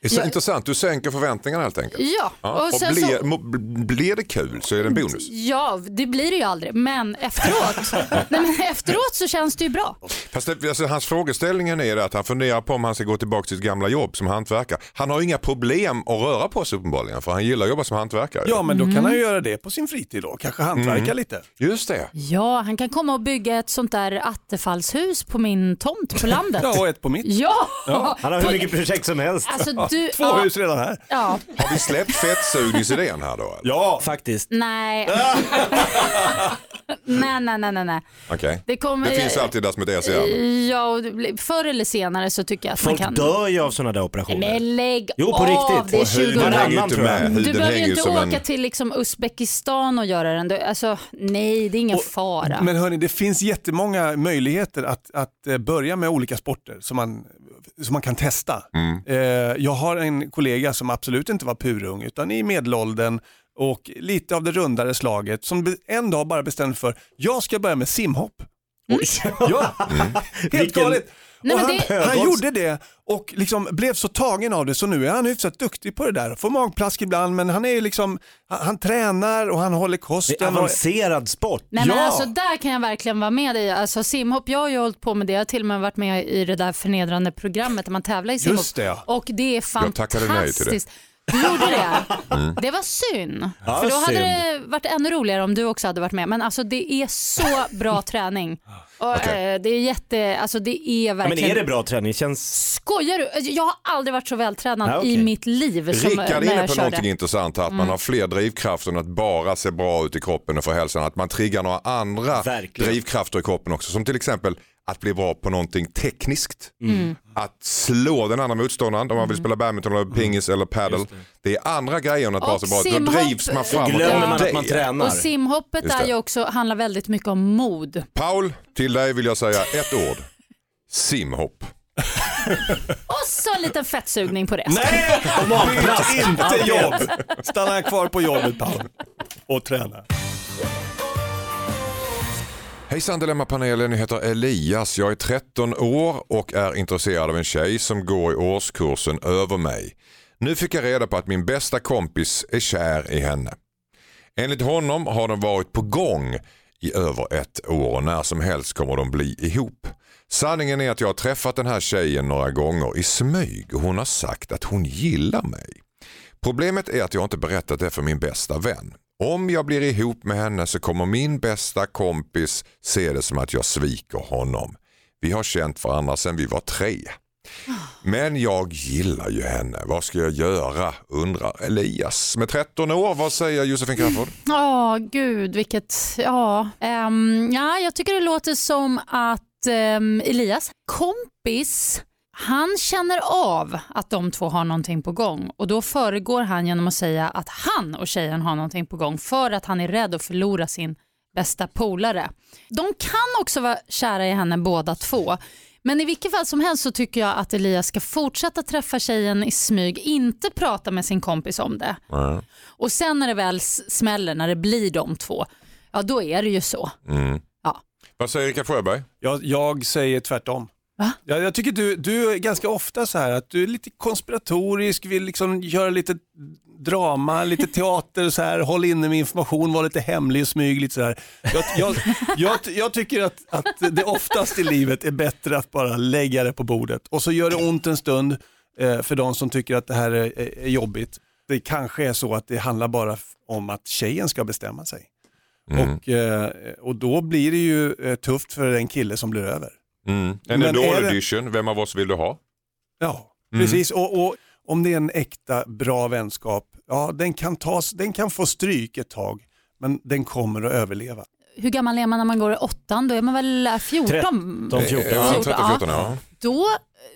Det är så Jag- intressant, du sänker förväntningarna helt enkelt. Ja, Ja, och och blir, så... blir det kul så är det en bonus. Ja, det blir det ju aldrig, men efteråt, nej, men efteråt så känns det ju bra. Fast det, alltså, hans frågeställningen är att han funderar på om han ska gå tillbaka till sitt gamla jobb som hantverkare. Han har inga problem att röra på sig uppenbarligen för han gillar att jobba som hantverkare. Ja, men då Mm. kan han ju göra det på sin fritid då, kanske hantverka Mm. lite. Just det. Ja, han kan komma och bygga ett sånt där attefallshus på min tomt på landet. Ja, och ett på mitt. Ja! Han har hur mycket projekt som helst. Alltså, du, Två ja, hus redan här. ja, Har vi släppt fettsugningsidén här då? eller? Ja, Faktiskt. nej. nej, nej, nej, nej, nej. Okej. Det, kommer, Det finns alltid där som ett S i ärmen. Ja, och förr eller senare så tycker jag att Folk man kan... dör ju av sådana där operationer. Men lägg Jo, på av, riktigt. det är Och huden 20 hänger ju Varannan, inte tror jag. Du behöver ju inte åka en... till liksom Uzbekistan och göra den. Du- Alltså, nej, det är ingen fara. Men hörni, det finns jättemånga möjligheter att, att eh, börja med olika sporter som man, som man kan testa. Mm. Eh, Jag har en kollega som absolut inte var purung utan i medelåldern och lite av det rundare slaget som en dag bara bestämde för, jag ska börja med simhopp. Ja, helt Vilken- galet. Nej, han, det- han gjorde det och liksom blev så tagen av det så nu är han hyfsat duktig på det där. Får magplask ibland men han är ju liksom, han, han tränar och han håller Det är kosten. Och, avancerad sport. Nej men Ja. alltså där kan jag verkligen vara med dig. Alltså simhopp, jag har ju hållit på med det. Jag har till och med varit med i det där förnedrande programmet där man tävlar i simhopp. Just det, ja. Och det är fantastiskt. tackade nej till det. Du gjorde det? Det var synd. Ja, För då hade synd. det varit ännu roligare om du också hade varit med. Men alltså det är så bra träning. Och, Okej. eh, Det är jätte, alltså det är Ja, men verkligen. är det bra träning? Känns... Skojar du? Alltså, Jag har aldrig varit så vältränad Ja, okej. i mitt liv som Rickard är inne på någonting intressant här, att man har fler drivkrafter än att bara se bra ut i kroppen och få hälsan. Att man triggar några andra Verkligen. drivkrafter i kroppen också. Som till exempel att bli bra på någonting tekniskt. Mm. Att slå den andra motståndaren om man vill spela badminton eller pingis eller paddle. Det. är andra grejer än att vara så bra. Då drivs man framåt Glömmer av man det. att man tränar? Och simhoppet är det. ju också, handlar väldigt mycket om mod. Paul, till dig vill jag säga ett ord. Simhopp. Och så en liten fettsugning på det. Nej, byt inte jobb. Stanna kvar på jobbet Paul och träna. Hejsan Dilemmapanelen, jag heter Elias. Jag är 13 år och är intresserad av en tjej som går i årskursen över mig. Nu fick jag reda på att min bästa kompis är kär i henne. Enligt honom har de varit på gång i över ett år och när som helst kommer de bli ihop. Sanningen är att jag har träffat den här tjejen några gånger i smyg och hon har sagt att hon gillar mig. Problemet är att jag inte berättat det för min bästa vän. Om jag blir ihop med henne så kommer min bästa kompis se det som att jag sviker honom. Vi har känt varandra sedan vi var tre. Men jag gillar ju henne. Vad ska jag göra? undrar Elias. Med 13 år, vad säger Josefin Crafoord? Ja, gud vilket, ja. Um, ja. Jag tycker det låter som att um, Elias kompis, han känner av att de två har någonting på gång och då föregår han genom att säga att han och tjejen har någonting på gång för att han är rädd att förlora sin bästa polare. De kan också vara kära i henne båda två. Men i vilket fall som helst så tycker jag att Elias ska fortsätta träffa tjejen i smyg, inte prata med sin kompis om det. Mm. Och sen när det väl smäller, när det blir de två, ja då är det ju så. Mm. Ja. Vad säger Rickard Sjöberg? Jag, jag säger tvärtom. Va? Jag, jag tycker du, du är ganska ofta så här att du är lite konspiratorisk, vill liksom göra lite drama, lite teater, så här, håll inne med information, var lite hemlig och smyg lite så här. Jag, jag, jag, jag tycker att, att det oftast i livet är bättre att bara lägga det på bordet och så gör det ont en stund eh, för de som tycker att det här är, är, är jobbigt. Det kanske är så att det handlar bara om att tjejen ska bestämma sig. Mm. Och, eh, och då blir det ju eh, tufft för den kille som blir över. Mm. En är Idol det- edition, vem av oss vill du ha? Ja, Mm. precis. Och, och om det är en äkta bra vänskap, ja den kan, tas, den kan få stryk ett tag, men den kommer att överleva. Hur gammal är man när man går i åttan? Då är man väl eh, 14? De 14. Ja, 14, 13, 14 ja. Då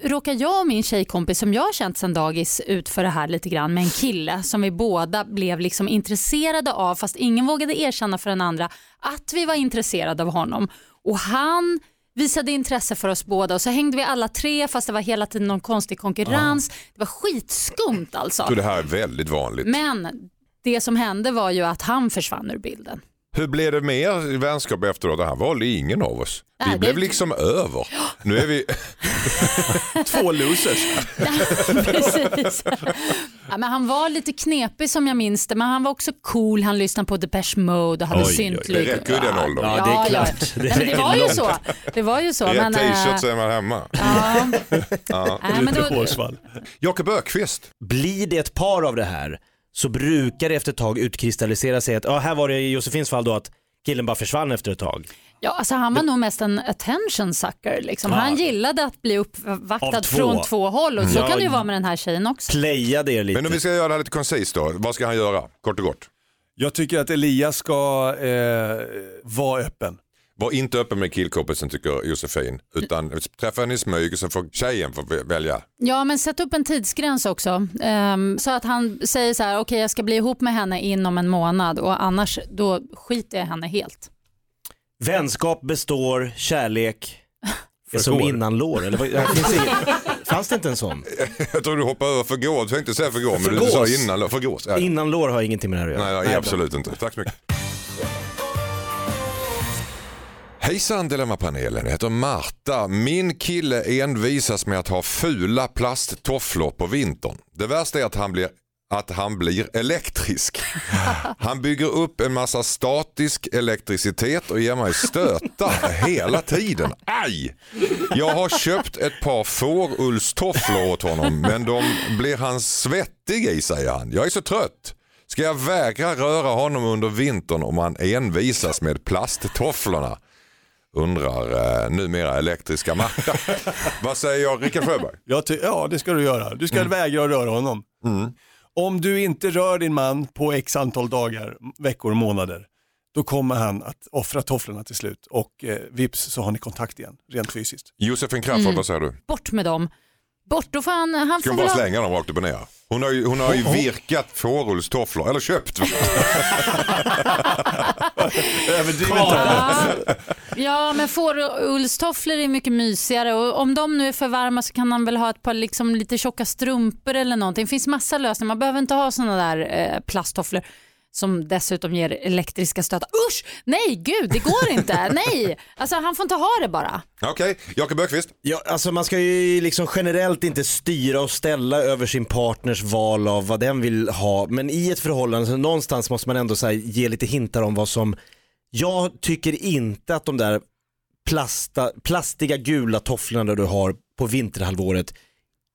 råkar jag och min tjejkompis som jag har känt sedan dagis ut för det här lite grann med en kille som vi båda blev liksom intresserade av fast ingen vågade erkänna för den andra att vi var intresserade av honom. Och han visade intresse för oss båda och så hängde vi alla tre fast det var hela tiden någon konstig konkurrens. Det var skitskumt alltså. Så det här är väldigt vanligt. Men det som hände var ju att han försvann ur bilden. Hur blev det med er vänskap efteråt? Det här valde ingen av oss. Vi Nej, blev det- liksom över. Nu är vi... Två losers. Precis. Ja, men han var lite knepig som jag minns det, men han var också cool. Han lyssnade på Depeche Mode och hade syntlyd. det räcker ju den åldern. Ja, det är klart. Det Nej, men det var ju så. Det var ju så. Rätt t-shirt äh, så är man hemma. ja. Nej, men då. Jakob Ökvist. Blir det ett par av det här så brukar det efter ett tag utkristallisera sig att, ja här var det i Josefins fall då att killen bara försvann efter ett tag. ja, alltså, han var nog mest en attention sucker. Liksom. Han gillade att bli uppvaktad två. från två håll och så Ja. kan det ju vara med den här tjejen också. Playade er lite. Men om vi ska göra det här lite koncist då. Vad ska han göra? Kort och gott. Jag tycker att Elias ska eh, vara öppen. Var inte öppen med killkompisen tycker Josefin. Utan träffa henne i smyg så får tjejen få välja. Ja, men sätt upp en tidsgräns också. Ehm, så att han säger så här, okej jag ska bli ihop med henne inom en månad och annars då skiter jag henne helt. Vänskap består, kärlek är som innanlår. Eller vad, det finns inget, fanns det inte en sån? Jag tror du hoppar över förgås. Jag tänkte säga förgå men du sa Förgås. innan. Förgås. Ja. Innanlår har ingenting med det här att göra. Nej, nej, absolut inte. Tack så mycket. Hejsan Dilemmapanelen, jag heter Marta. Min kille envisas med att ha fula plasttofflor på vintern. Det värsta är att han blir att han blir elektrisk. Han bygger upp en massa statisk elektricitet och ger mig stötar hela tiden. Aj! Jag har köpt ett par fårullstofflor åt honom men de blir han svettig i säger han. Jag är så trött. Ska jag vägra röra honom under vintern om han envisas med plasttofflorna? Undrar eh, numera elektriska Marta. Vad säger jag Rickard Sjöberg? Jag ty- ja, det ska du göra. Du ska vägra att röra honom. Om du inte rör din man på x antal dagar, veckor och månader, då kommer han att offra tofflorna till slut och eh, vips så har ni kontakt igen, rent fysiskt. Josefin Crafoord, vad säger du? Bort med dem. Bort, då får han, han Ska hon bara slänga dem rakt upp och ner? Hon har ju, hon har ju virkat fårullstofflor, eller köpt. Ja, ja, men fårullstofflor är mycket mysigare och om de nu är för varma så kan han väl ha ett par liksom lite tjocka strumpor eller någonting. Det finns massa lösningar. Man behöver inte ha sådana där eh, plasttofflor som dessutom ger elektriska stötar. Usch! Nej, gud, det går inte. Nej, alltså han får inte ha det bara. Okej, Jakob Öqvist. Ja, alltså man ska ju liksom generellt inte styra och ställa över sin partners val av vad den vill ha. Men i ett förhållande så någonstans måste man ändå så här, ge lite hintar om vad som, jag tycker inte att de där plasta, plastiga gula tofflorna du har på vinterhalvåret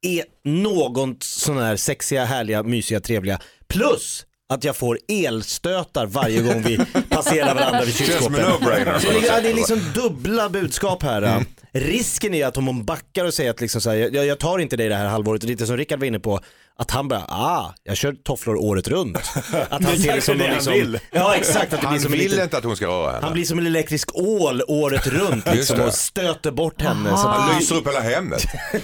är något sån här sexiga, härliga, mysiga, trevliga. Plus att jag får elstötar varje gång vi passerar varandra vid kylskåpet. det, ja, det är liksom dubbla budskap här. Risken är att om hon backar och säger att liksom så här, jag, jag tar inte dig det här halvåret, och lite som Rickard var inne på, att han bara, ah, jag kör tofflor året runt. Att han ser det som det han liksom, vill. Ja exakt, att det Han blir som en vill liten, inte att hon ska röra henne. han blir som en elektrisk ål året runt liksom, och stöter bort henne. Så Han att, lyser upp hela hemmet.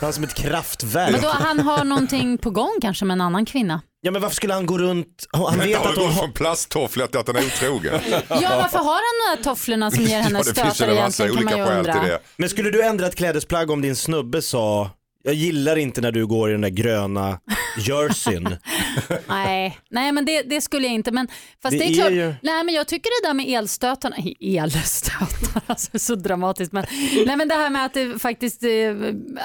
Han är som ett kraftverk. Men då han har någonting på gång kanske med en annan kvinna. Ja men varför skulle han gå runt, han vet att det hon har... från plasttofflor till att han är otrogen? Ja, varför har han de här tofflorna som ger henne Ja, stötar egentligen kan man olika ju undra. det. Men skulle du ändra ett klädesplagg om din snubbe sa jag gillar inte när du går i den där gröna jerseyn. Nej, nej men det, det skulle jag inte. Men, fast Det det, är är klart, ju- nej, men jag tycker det där med elstötarna, elstötar, alltså så dramatiskt. Men, nej, men det här med att, det faktiskt, eh,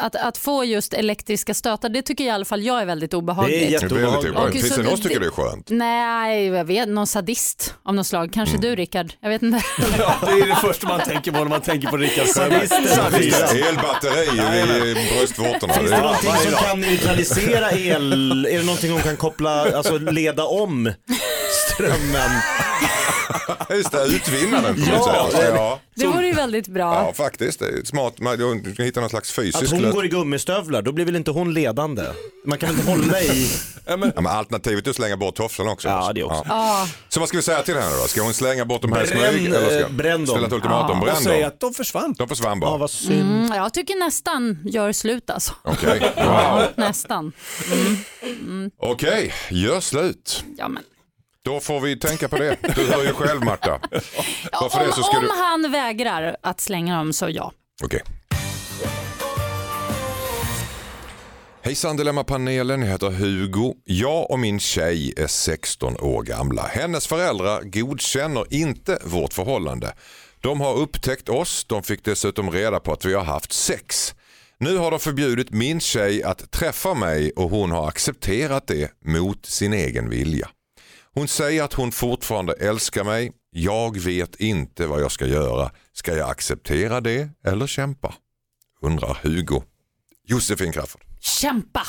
att, att få just elektriska stötar, det tycker jag i alla fall jag är väldigt obehagligt. Det är jätteobehagligt. Och Finns det någon som tycker det är skönt? Nej, jag vet, någon sadist av något slag. Kanske Mm. du Rickard, jag vet inte. Ja, det är det första man tänker på när man tänker på Rickard Sjöberg. Sadist. Elbatteri i bröstvårtorna. Finns Det någonting som kan neutralisera el? Är det någonting hon kan koppla, alltså leda om? Strömmen? Just det, utvinna den. på Ja, sätt. ja. Det vore ju väldigt bra. ja, faktiskt. Det är smart. Man du kan hitta någon slags Att fysisk hon lösning. går i gummistövlar, då blir väl inte hon ledande? Man kan väl inte hålla i... Ja, men alternativet är att slänga bort tofflorna också. Ja, det också. Ja, Så vad ska vi säga till henne då? Ska hon slänga bort dem här i Bränn, smyg? Eller ska eh, bränn dem. ställa ett ultimatum? Och Bränn säga dem. att de försvann. De försvann bara. Ja, vad synd. mm, jag tycker nästan gör slut alltså. Okej, Ja, wow. nästan. Okej, gör slut. Ja, men. Då får vi tänka på det. Du hör ju själv Marta. Ja, Varför det om så ska om du... han vägrar att slänga dem så ja. Okej. Hejsan Dilemmapanelen, jag heter Hugo. Jag och min tjej är 16 år gamla. Hennes föräldrar godkänner inte vårt förhållande. De har upptäckt oss, de fick dessutom reda på att vi har haft sex. Nu har de förbjudit min tjej att träffa mig och hon har accepterat det mot sin egen vilja. Hon säger att hon fortfarande älskar mig. Jag vet inte vad jag ska göra. Ska jag acceptera det eller kämpa? Undrar Hugo. Josefin Crafoord. Kämpa!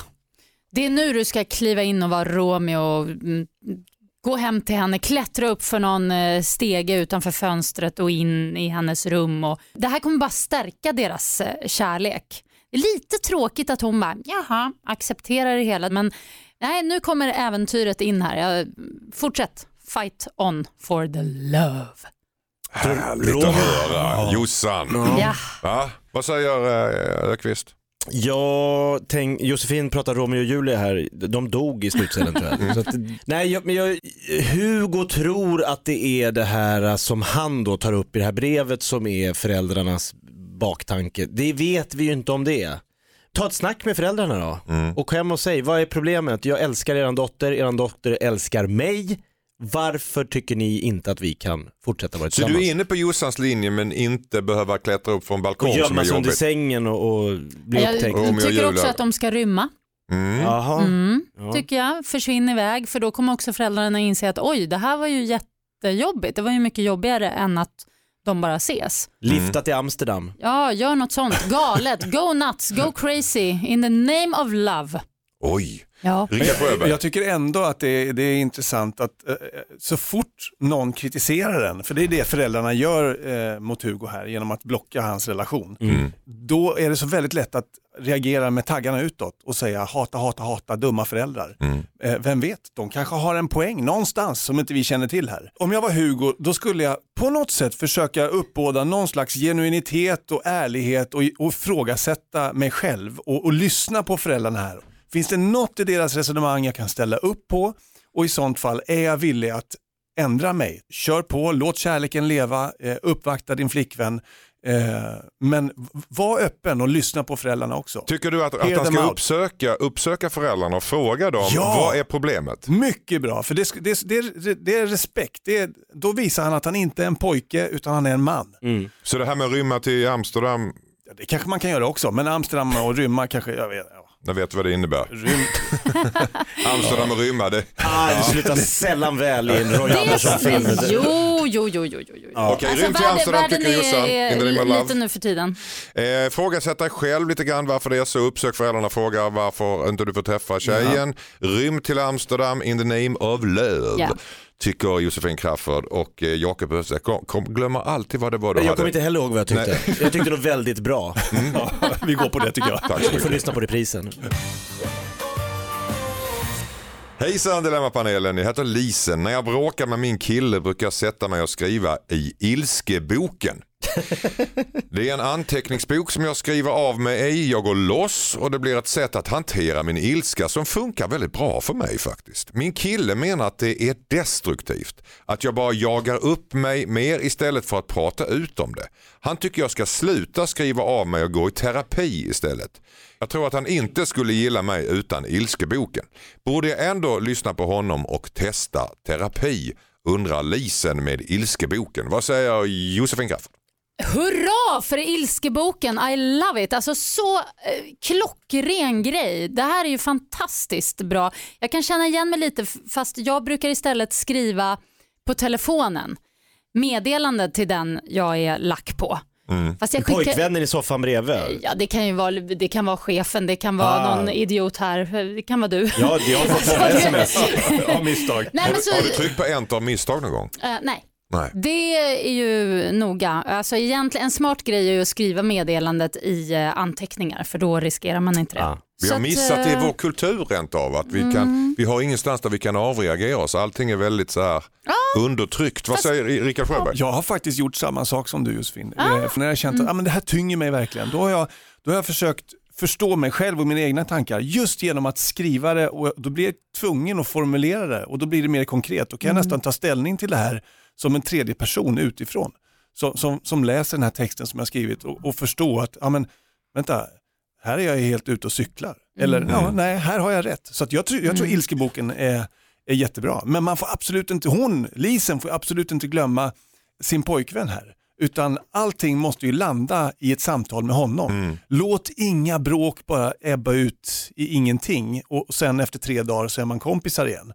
Det är nu du ska kliva in och vara Romeo och gå hem till henne, klättra upp för någon eh, stege utanför fönstret och in i hennes rum. Och det här kommer bara stärka deras eh, kärlek. Det är lite tråkigt att hon bara, jaha, accepterar det hela. Men nej, nu kommer äventyret in här. Jag, fortsätt, fight on for the love. Härligt att höra. Jossan. Ja. Va? Vad säger eh, Öqvist? Jag tänk, Josefin pratar Romeo och Julia här, de dog i slutscenen tror jag. Så att, nej, jag, men jag, Hugo tror att det är det här som han då tar upp i det här brevet som är föräldrarnas baktanke. Det vet vi ju inte om det är. Ta ett snack med föräldrarna då och hem och säg vad är problemet? Jag älskar eran dotter, eran dotter älskar mig. Varför tycker ni inte att vi kan fortsätta vara Så tillsammans? du är inne på Jossans linje men inte behöva klättra upp från och balkong som är gömma sig under jobbigt? sängen och, och bli Jag upptäckt. Romeo och tycker också att de ska rymma. Mm. Jaha. Mm, Ja. tycker jag. Försvinn iväg för då kommer också föräldrarna inse att oj, det här var ju jättejobbigt. Det var ju mycket jobbigare än att de bara ses. Lifta till Amsterdam. Ja, gör något sånt. Galet, go nuts, go crazy in the name of love. Oj, Ja. Sjöberg. Jag tycker ändå att det är, det är intressant att eh, så fort någon kritiserar den, för det är det föräldrarna gör eh, mot Hugo här genom att blocka hans relation, Mm. då är det så väldigt lätt att reagera med taggarna utåt och säga hata, hata, hata, dumma föräldrar. Mm. Eh, vem vet, de kanske har en poäng någonstans som inte vi känner till här. Om jag var Hugo, då skulle jag på något sätt försöka uppbåda någon slags genuinitet och ärlighet och, och ifrågasätta mig själv och, och lyssna på föräldrarna här. Finns det något i deras resonemang jag kan ställa upp på och i sånt fall är jag villig att ändra mig. Kör på, låt kärleken leva, eh, uppvakta din flickvän. Eh, men var öppen och lyssna på föräldrarna också. Tycker du att, att han ska out. uppsöka, uppsöka föräldrarna och fråga dem Ja. vad är problemet? Mycket bra, för det, det, det, det är respekt. Det då visar han att han inte är en pojke utan han är en man. Så det här med att rymma till Amsterdam, Ja, det kanske man kan göra också, men Amsterdam och rymma kanske, jag vet, ja. Jag vet vad det innebär. Rym, Amsterdam och rymma, det... Ah, det slutar sällan väl i en Roy Det Andersson-film. är, jo, jo, jo, jo, jo. jo. Okej, rym till världen- Amsterdam världen tycker Jossan. är In the name of lite love. nu för tiden. Eh, frågasätt dig själv lite grann varför det är så. Uppsök föräldrarna och fråga varför inte du får träffa tjejen. Rym till Amsterdam in the name of love. Ja. Tycker Josefin Crafoord och eh, Jakob kom, glömmer alltid vad det var du Jag hade. kommer inte heller ihåg vad jag tyckte. Jag tyckte det var väldigt bra. Ja, vi går på det tycker jag. Tack så Vi får mycket. lyssna på reprisen. Hejsan Dilemmapanelen, jag heter Lisen. När jag bråkar med min kille brukar jag sätta mig och skriva i ilskeboken. Det är en anteckningsbok som jag skriver av mig i, jag går loss och det blir ett sätt att hantera min ilska som funkar väldigt bra för mig faktiskt. Min kille menar att det är destruktivt, att jag bara jagar upp mig mer istället för att prata ut om det. Han tycker jag ska sluta skriva av mig och gå i terapi istället. Jag tror att han inte skulle gilla mig utan ilskeboken. Borde jag ändå lyssna på honom och testa terapi? Undrar Lisen med ilskeboken. Vad säger Josefin Graff? Hurra för Ilskeboken, I love it. Alltså så eh, klockren grej. Det här är ju fantastiskt bra. Jag kan känna igen mig lite fast jag brukar istället skriva på telefonen meddelande till den jag är lack på. Fast jag skickar... Pojkvännen i soffan bredvid. Ja, det kan ju vara, det kan vara chefen, det kan vara Ah. någon idiot här, det kan vara du. Ja, jag har fått många sms. Av misstag. Nej, men så, Har du tryckt på enter av misstag någon gång? eh, nej. Nej. Det är ju noga. Alltså egentligen, en smart grej är ju att skriva meddelandet i eh, anteckningar för då riskerar man inte det. Ja. Vi har att, missat det i eh, Mm. vår kultur rent av. Att vi, kan, vi har ingenstans där vi kan avreagera oss. Allting är väldigt så här undertryckt. Vad säger Rickard Sjöberg? Jag har faktiskt gjort samma sak som du Josefin. Ah. Eh, För när jag känt Mm. att ah, men det här tynger mig verkligen, då har, jag, då har jag försökt förstå mig själv och mina egna tankar just genom att skriva det och då blir jag tvungen att formulera det och då blir det mer konkret. Då kan Mm. jag nästan ta ställning till det här som en tredje person utifrån. Som, som, som läser den här texten som jag skrivit och, och förstå att, ja men vänta, här är jag helt ute och cyklar. Eller Mm. ja, nej, här har jag rätt. Så jag, tror, jag tror ilskeboken är, är jättebra. Men man får absolut inte, hon, Lisen får absolut inte glömma sin pojkvän här. Utan allting måste ju landa i ett samtal med honom. Låt inga bråk bara ebba ut i ingenting och sen efter tre dagar så är man kompisar igen.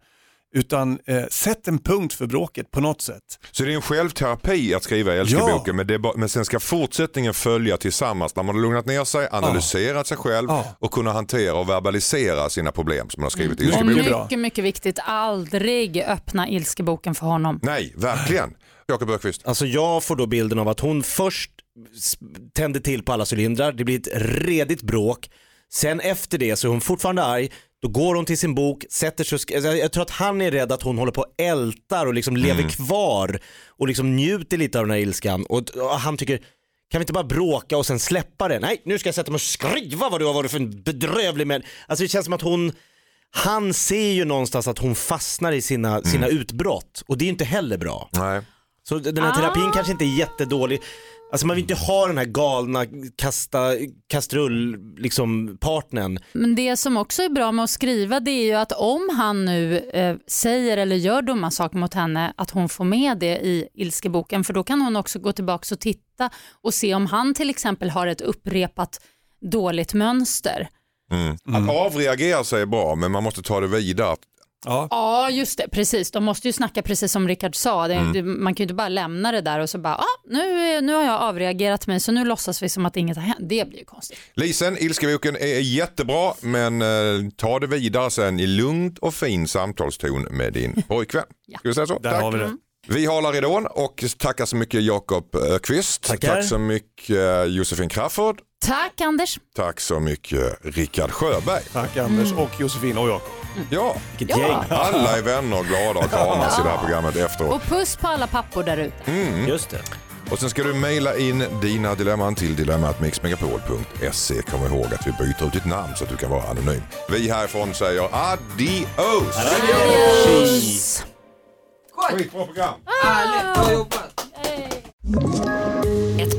Utan eh, sätt en punkt för bråket på något sätt. Så det är en självterapi att skriva i men, det är bara, men sen ska fortsättningen följa tillsammans när man har lugnat ner sig, analyserat sig själv Ja. och kunna hantera och verbalisera sina problem som man har skrivit i Och ilskeboken. Mycket bra. mycket, mycket viktigt, aldrig öppna Ilskeboken för honom. Nej, verkligen. Jakob Öqvist. Alltså jag får då bilden av att hon först tänder till på alla cylindrar, det blir ett redigt bråk. Sen efter det så är hon fortfarande arg, då går hon till sin bok, sätter sig alltså Jag tror att han är rädd att hon håller på och ältar och liksom lever kvar och liksom njuter lite av den här ilskan. Och, och han tycker, kan vi inte bara bråka och sen släppa det? Nej, nu ska jag sätta mig och skriva vad du har varit för en bedrövlig män. Alltså det känns som att hon, han ser ju någonstans att hon fastnar i sina, sina utbrott och det är inte heller bra. Nej. Så den här terapin kanske inte är jättedålig. Alltså man vill inte ha den här galna kasta kastrull liksom partnern. Men det som också är bra med att skriva det är ju att om han nu eh, säger eller gör dumma saker mot henne att hon får med det i ilskeboken för då kan hon också gå tillbaka och titta och se om han till exempel har ett upprepat dåligt mönster. Att avreagera sig är bra men man måste ta det vidare. Ja. Ja just det, precis. De måste ju snacka precis som Rickard sa. Det, det, man kan ju inte bara lämna det där och så bara ah, nu, nu har jag avreagerat mig så nu låtsas vi som att inget har hänt. Det blir ju konstigt. Lisen, ilskeboken är jättebra men eh, ta det vidare sen i lugnt och fin samtalston med din pojkvän. Ska vi säga så? Där Tack. har vi det. Vi håller ridån och tackar så mycket Jakob Öqvist. Tackar. Tack så mycket Josefin Crafoord. Tack Anders. Tack så mycket Rickard Sjöberg. Tack Anders och Josefin och Jakob. Ja, Vilket Ja. gäng. alla är vänner och glada och kramas i det här programmet efteråt. Och puss på alla pappor där ute. Just det. Och sen ska du mejla in dina dilemman till dilemmatmixmegapol.se. Kom ihåg att vi byter ut ditt namn så att du kan vara anonym. Vi härifrån säger adios! Puss. Skitbra program! Ett